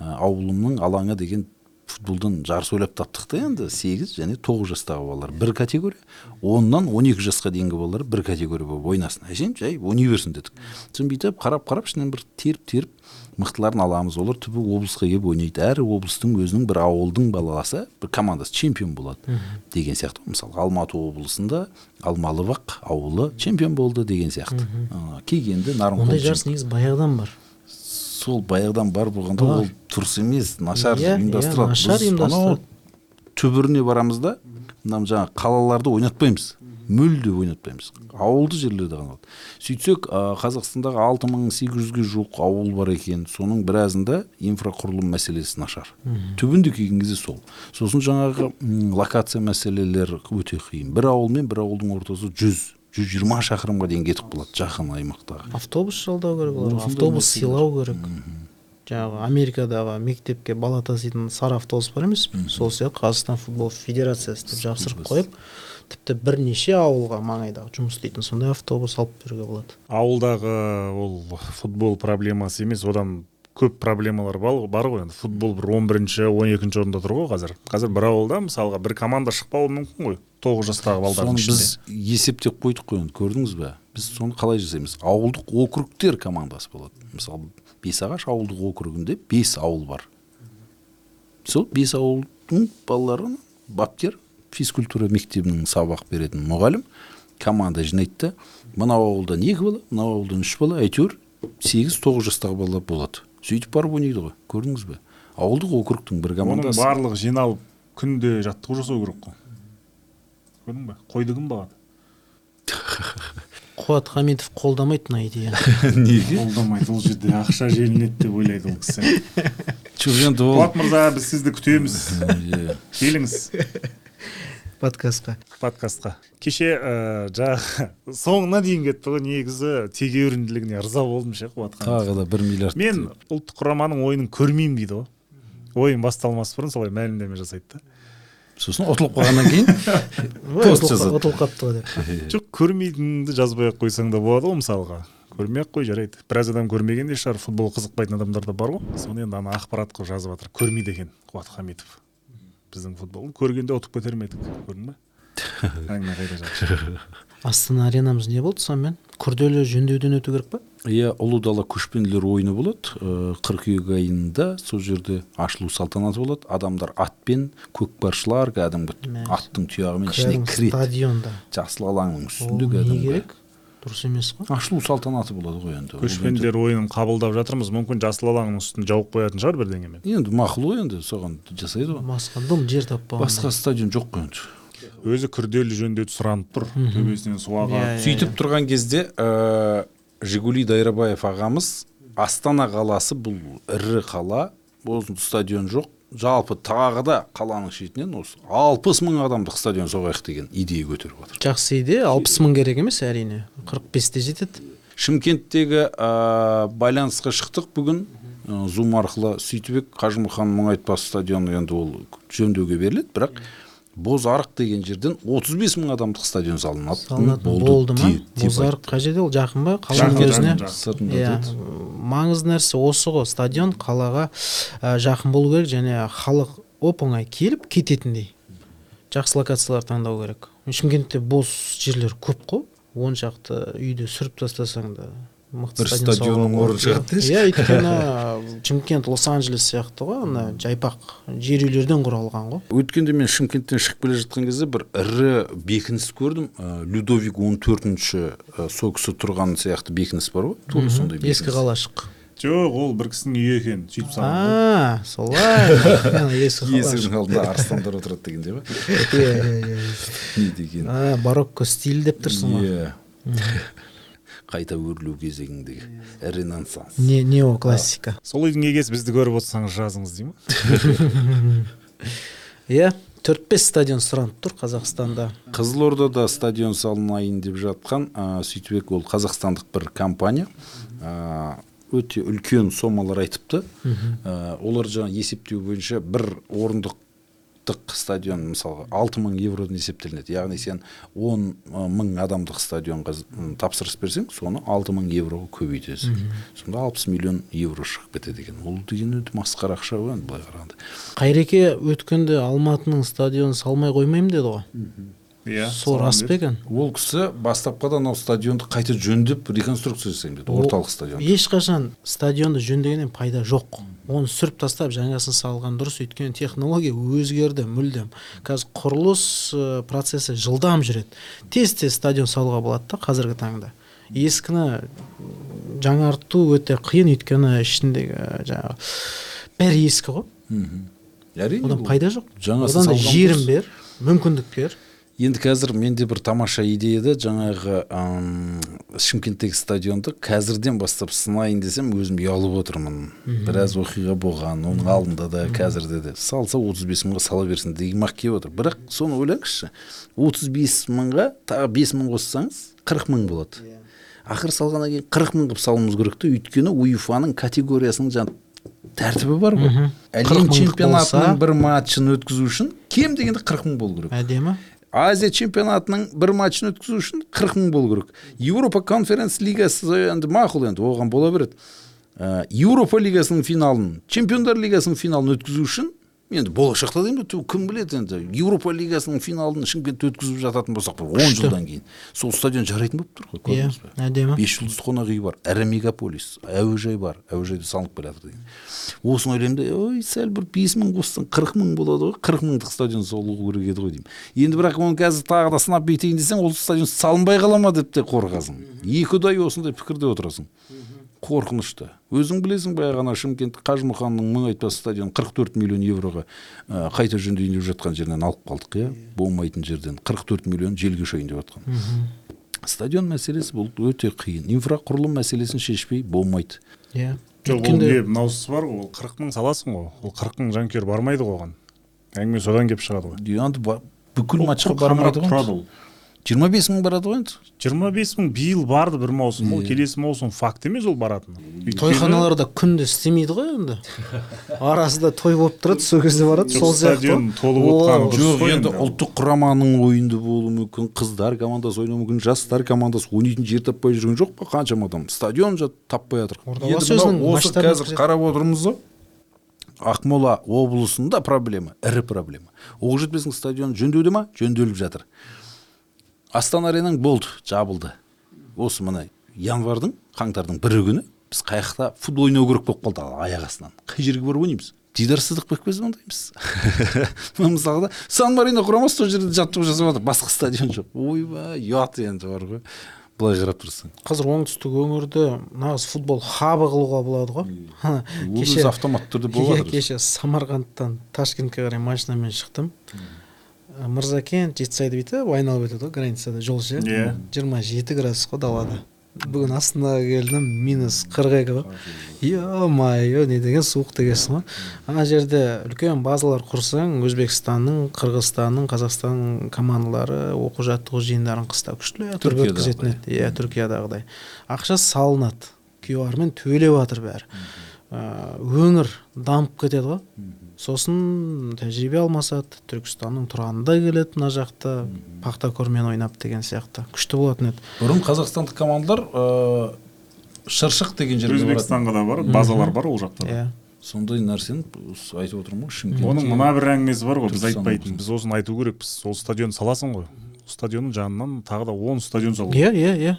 ә, ауылымның алаңы деген футболдан жарыс ойлап таптық та енді. Сегіз және тоғыз жастағы балалар бір категория оннан он екі жасқа дейінгі балалар бір категория болып ойнасын. Әшейін жай ойнай берсін дедік. Сосын бүйтіп қарап қарап ішінен бір теріп теріп мықтыларын аламыз. Олар түбі облысқа келіп ойнайды. Әр облыстың өзінің бір ауылдың баласы бір командасы чемпион болады деген сияқты. Мысалы алматы облысында алмалыбақ ауылы чемпион болды деген сияқты. Кегенді нарынқол ондай жарыс негізі баяғыдан бар. Сол баяғыдан бар болғанда ол дұрыс емес нашар Иә, иә, нашар ұйымдастырады. түбіріне барамыз да мына жаңағы қалаларды ойнатпаймыз мүлде ойнатпаймыз. Ауылды жерлерде ғана сөйтсек ә, қазақстандағы алты мың сегіз жүзге жуық ауыл бар екен. Соның біразында инфрақұрылым мәселесі нашар. Түбінде келген кезде сол. Сосын жаңағы локация мәселелері өте қиын. Бір ауыл мен бір ауылдың ортасы жүз. Жүз жиырма шақырымға дейін кетіп қалады жақын аймақтағы. Автобус жалдау керек оларға. Осындай автобус сыйлау керек. Жаңағы америкадағы мектепке бала таситын сары автобус бар емес. Пе сол сияқты қазақстан футбол федерациясы деп жапсырып қойып тіпті бірнеше ауылға маңайдағы жұмыс істейтін сондай автобус алып беруге болады. Ауылдағы ол футбол проблемасы емес. Одан көп проблемалар бар ғой енді футбол бір он бірінші он екінші орында тұр ғой қазір. Қазір бір ауылда мысалға бір команда шықпауы мүмкін ғой тоғыз жастағы балдардың соны ішінде. біз есептеп қойдық қой енді көрдіңіз ба біз соны қалай жасаймыз? Ауылдық округтер командасы болады. Мысалы бесағаш ауылдық округінде бес ауыл бар. Сол бес ауылдың балаларын бапкер физкультура мектебінің сабақ беретін мұғалім команда жинайды да мынау ауылдан екі бала мынау ауылдан үш бала әйтеуір сегіз тоғыз жастағы балалар болады. Сөйтіп барып ойнайды ғой көрдіңіз бе? Ауылдық округтың бір оның командасы. барлығы жиналып күнде жаттығу жасау керек қой. Көрдің ба қойды кім бағады? <laughs> Қуат хамитов қолдамайды мына идеяны. <laughs> Неге? Қолдамайды ол жерде ақша желінеді деп ойлайды ол кісі. Жоқ енді ол қуат мырза біз сізді күтеміз. Иә. келіңіз. Подкастқа. Подкастқа. Кеше ә, жаңағы соңына дейін кетті ғой негізі тегеурінділігіне ырза болдым ше қуатхан тағы да бір миллиард мен ұлттық құраманың ойынын көрмеймін дейді ғой. Ойын басталмас бұрын солай мәлімдеме жасайды да. Сосын ұтылып қалғаннан кейін Ой, <laughs> пост ұтылып- жазады. ұтылып қалыпты ғой деп. Жоқ көрмейтініңді жазбай ақ қойсаң да болады ғой мысалға. Көрмей ақ қой жарайды. Біраз адам көрмеген де шығар футбол қызықпайтын адамдар да бар ғой. Соны енді ана ақпарат қылып жазып жатыр көрмейді екен қуат хамитов. Біздің футболды көргенде ұтып кетер ме едік көрдің ба әңгіме қайда жатыр астана аренамыз не болды сонымен күрделі жөндеуден өту керек па иә ұлы дала көшпенділер ойыны болады ыыы қыркүйек айында сол жерде ашылу салтанаты болады адамдар атпен көкпаршылар кәдімгі Мә. аттың тұяғымен ішіне кіреді стадионда жасыл алаңның үстінде не кәдімгі керек дұрыс емес қой. Ашылу салтанаты болады ғой енді. Көшпенділер ойынын қабылдап жатырмыз. Мүмкін жасыл алаңның үстін жауып қоятын шығар бірдеңемен. енді- енді мақұл ғой енді соған жасайды ғой. Басқа дым жер таппаған басқа стадион жоқ қой енді. Өзі күрделі жөндеуді сұранып тұр. Төбесінен су ағады Иә, иә. сөйтіп тұрған кезде ә, жигули дайрабаев ағамыз астана қаласы бұл ірі қала. Осы стадион жоқ. Жалпы тағы да қаланың шетінен осы алпыс мың адамдық стадион соғайық деген идея көтеріп жатыр жақсы идея. алпыс мың керек емес әрине. қырық бесте жетеді. Шымкенттегі ә, байланысқа шықтық бүгін. Ә, зум арқылы сөйтібек қажымұқан мұңайтпас стадионы енді ол жөндеуге беріледі бірақ бозарық деген жерден 35 мың адамдық стадион салынады. Салынатын болды ма? бозарық қай жерде ол? Жақын ба? Қаланың өзіне? иә. маңызды нәрсе осы ғой. Стадион қалаға ә, жақын болу керек және халық оп оңай келіп кететіндей. Жақсы локациялар таңдау керек. Шымкентте бос жерлер көп қой. Он шақты үйді сүріп тастасаң да. Мықты Бір стадион деші. иә өйткені шымкент <laughs> лос анджелес сияқты ғой ана жайпақ жер үйлерден құралған ғой. Өткенде мен шымкенттен шығып келе жатқан кезде бір ірі бекініс көрдім. Ә, людовик он төртінші ә, сол кісі тұрған сияқты бекініс бар ғой. Тура сондай ескі қалашық. Жоқ ол бір кісінің үйі екен сөйтіп салған солай. <laughs> Есігінің алдында арыстандар отырады дегендей ба иә иә иә не деген. А барокко стиль деп тұрсың ғой иә қайта өрлеу кезеңіндегі ренессанс не неоклассика. Сол үйдің егесі бізді көріп отырсаңыз жазыңыз дей ма? <laughs> Иә төрт бес стадион сұранып тұр қазақстанда. Қызылордада стадион салынайын деп жатқан ә, сөйтіп ол қазақстандық бір компания. Ә, өте үлкен сомалар айтыпты. Ә, олар жаңа есептеу бойынша бір орындық стадион мысалға алты мың евродан есептелінеді. Яғни сен он мың адамдық стадионға тапсырыс берсең соны алты мың евроға көбейтесің. Сонда алпыс миллион евро шығып кетеді екен. Ол деген өте масқара ақша ғой енді былай қарағанда. Қайреке өткенде алматының стадионын салмай қоймаймын деді ғой. Иә сол рас па екен? Ол кісі бастапқыда анау стадионды қайта жөндеп реконструкция жасаймын деді орталық стадион ешқашан стадионды жөндегеннен пайда жоқ. Оны сүріп тастап жаңасын салған дұрыс өйткені технология өзгерді мүлдем. Қазір құрылыс ә, процесі жылдам жүреді. Тез тез стадион салуға болады да қазіргі таңда. Ескіні жаңарту өте қиын өйткені ішіндегі ә, жаңағы бәрі ескі ғой. Мхм. әрине одан пайда жоқ. жаңасын одан да салған жерін бер мүмкіндік бер. Енді қазір менде бір тамаша идея да жаңағы ам, шымкенттегі стадионды қазірден бастап сынайын десем өзім ұялып отырмын. Біраз оқиға болған оның алдында да қазірде де. Салса отыз бес мыңға сала берсін дегім ақ келіп отыр. Бірақ соны ойлаңызшы отыз бес мыңға тағы бес мың қоссаңыз қырық мың болады. Ақыры салғаннан кейін қырық мың қылып салуымыз керек та өйткені уефаның категориясының жаңағы тәртібі бар ғой. 40 әлем чемпионатының бір матчын өткізу үшін кем дегенде қырық мың болу керек. Әдемі. Азия чемпионатының бір матчын өткізу үшін қырық мың болу керек еуропа конференц лигасы енді мақұл енді оған бола береді еуропа лигасының финалын чемпиондар лигасының финалын өткізу үшін енді болашақта деймін ту, кім біледі енді? Еуропа лигасының финалын шымкентте өткізіп жататын болсақ бір он жылдан кейін сол стадион жарайтын болып тұр ғой иә көрдіңіз ба әдемі. Бес жұлдызды қонақ үй бар ірі мегаполис әуежай бар әуежайды салынып келе жатыр деген. Осыны ойлаймын да ой сәл бір бес мың қоссаң қырық мың болады ғой қырық мыңдық стадион салу керек еді ғой деймін. Енді бірақ оны қазір тағы да сынап бүйтейін десең ол стадион салынбай қала ма деп те қорқасың екі ұдай осындай пікірде отырасың. Қорқынышты. Өзің білесің баяғы ғана шымкент қажымұқанның мың айтпас қырық төрт миллион евроға ә, қайта жөндейін деп жатқан жерінен алып қалдық иә? Болмайтын жерден қырық төрт миллион желге ұшайын деп жатқан. Стадион мәселесі бұл өте қиын. Инфрақұрылым мәселесін шешпей болмайды. Иә. Жоқ ол не мынаусыз бар ғой ол қырық мың саласың ғой. Ол қырық мың жанкүйер бармайды ғой оған әңгіме содан келіп шығады ғой. Енді бүкіл матчқа бармайды тұрады ғой ол. Жиырма бес мың барады ғой енді. жиырма бес мың биыл барды бір маусым ол келесі маусым факт емес ол баратыны тойханаларда күнде істемейді ғой енді. Арасында той болып тұрады сол кезде барады сол сияқты. толып отқаны жоқ енді ұлттық құраманың ойыны болуы мүмкін қыздар командасы ойнауы мүмкін жастар командасы ойнайтын жер таппай жүрген жоқ па қаншама адам? Стадион жат таппай жатыр. Осы қазір қарап отырмыз ғой ақмола облысында проблема ірі проблема. Оқжетпестің стадионы жөндеуде ма? Жөнделіп жатыр. Астана аренаң болды жабылды. Осы мына январьдың қаңтардың бірі күні біз қай жақта футбол ойнау керек болып қалды. Аяқ астынан қай жерге барып ойнаймыз? Дидар сыдықбекпе звондаймыз <laughs> мысалға сан марино құрамасы сол жерде жаттығу жасап жатыр. Басқа стадион жоқ. Ойбай ұят енді бар ғой. Былай қарап тұрсаң. Қазір оңтүстік өңірді нағыз футбол хабы қылуға болады ғой. Өзі автоматты түрде болып жатыр <laughs> кеше самарқандтан ташкентке қарай машинамен шықтым. Мырзакент жетісай деп бүйтіп айналып өтеді ғой границада жол ше Иә. жиырма жеті градус қой далада. Бүгін астанаға келдім минус қырық екі ғой е мое не деген суық дегенсің ғой. Ана жерде үлкен базалар құрсаң өзбекстанның қырғызстанның қазақстанның командалары оқу жаттығу жиындарын қыста күштілеп Түркияда өткізетін еді иә түркиядағыдай. Ақша салынады. Qr мен төлеп жатыр бәрі. Өңір дамып кетеді ғой. Сосын тәжірибе алмасады түркістанның тұранында келеді мына жақта пахтакормен ойнап деген сияқты. Күшті болатын еді. Бұрын қазақстандық командалар ыыы шыршық деген жерге өзбекстанға да бар базалар бар ол жақта да. иә. Сондай нәрсені айтып отырмын ғой шымкентте. Оның мына бір әңгімесі бар ғой біз айтпайтын. біз осыны айту керекпіз ол стадион саласың ғой. Стадионның жанынан тағы да он стадион салу. Иә иә иә.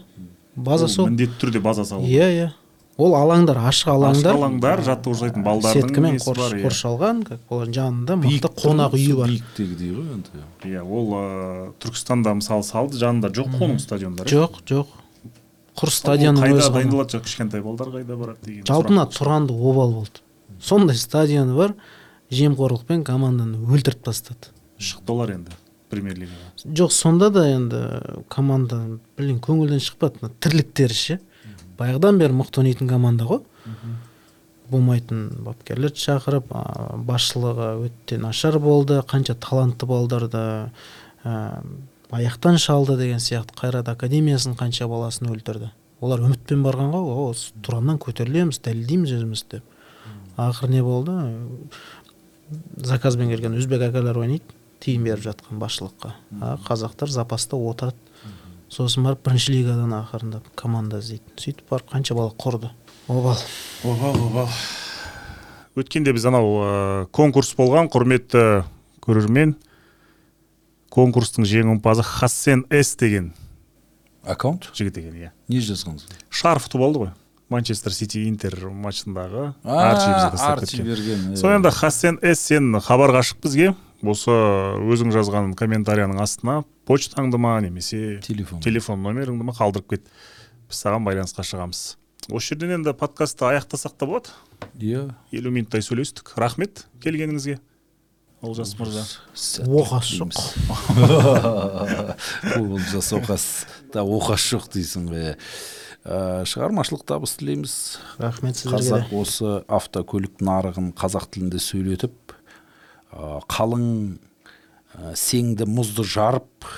База Ол сол міндетті түрде база салу. Иә иә. Ол алаңдар ашық ашық алаңдар алаңдар жаттығу жасайтын балдардың бар иә. қоршалған как олардың жанында мықты қонақ үйі бар. биіктегідей ғой енді иә. Ол ыыы түркістанда мысалы салды жанында жоқ қой оның стадиондары. Жоқ жоқ. Құр стадионның қайда дайындалады жоқ кішкентай балдар қайда барады деген жалпы мына тұранды обал болды. Сондай стадионы бар жемқорлықпен команданы өлтіріп тастады. Шықты олар енді премьер лигаға. Жоқ сонда да енді команда блин көңілден шықпады мына тірліктері ше баяғыдан бері мықты ойнайтын команда ғой. Болмайтын бапкерлерді шақырып басшылығы өте нашар болды қанша талантты балдарды ә, аяқтан шалды деген сияқты қайрат академиясының қанша баласын өлтірді. Олар үмітпен барған ғой о тұраннан көтерілеміз дәлелдейміз өзімізді деп. Ақыры не болды? Заказбен келген өзбек акалар ойнайды тиын беріп жатқан басшылыққа. А қазақтар запаста отырады. Сосын барып бірінші лигадан ақырындап команда іздейді. Сөйтіп барып қанша бала құрды? Обал. Обал обал. Өткенде біз анау ә, конкурс болған құрметті көрермен конкурстың жеңімпазы хассен с деген аккаунт? жігіт екен иә. Не жазғансыз шарф ұтып алды ғой. Манчестер сити интер матчындағы А, арчи арчи берген иә. сол енді хассен с сен хабарға шық бізге осы өзің жазған комментарияның астына почтаңды ма немесе телефон. телефон номеріңді ма қалдырып кет. Біз саған байланысқа шығамыз. Осы жерден енді подкастты аяқтасақ та болады. Иә. Елу минуттай сөйлестік. Рахмет келгеніңізге. Олжас мырза. Оқас жоқ. <laughs> олжас оқас да оқас жоқ дейсің ғой иә Ә, шығармашылық табыс тілейміз. Рахмет сіздерге қазақ осы автокөлік нарығын қазақ тілінде сөйлетіп қалың ә, сеңді мұзды жарып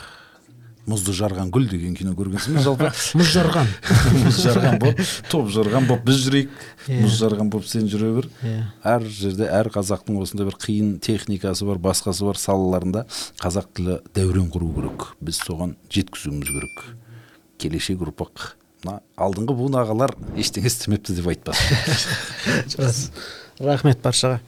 мұзды жарған гүл деген кино көргенсің бе жалпы? <laughs> Мұз жарған. <laughs> Мұз жарған боп топ жарған боп біз жүрейік. Иә. мұз жарған боп сен жүре бер. Иә. әр жерде әр қазақтың осындай бір қиын техникасы бар басқасы бар салаларында қазақ тілі дәурен құру керек. Біз соған жеткізуіміз керек. Келешек ұрпақ. Мына алдыңғы буын ағалар ештеңе істемепті деп айтпас. <laughs> Рас рахмет баршаға.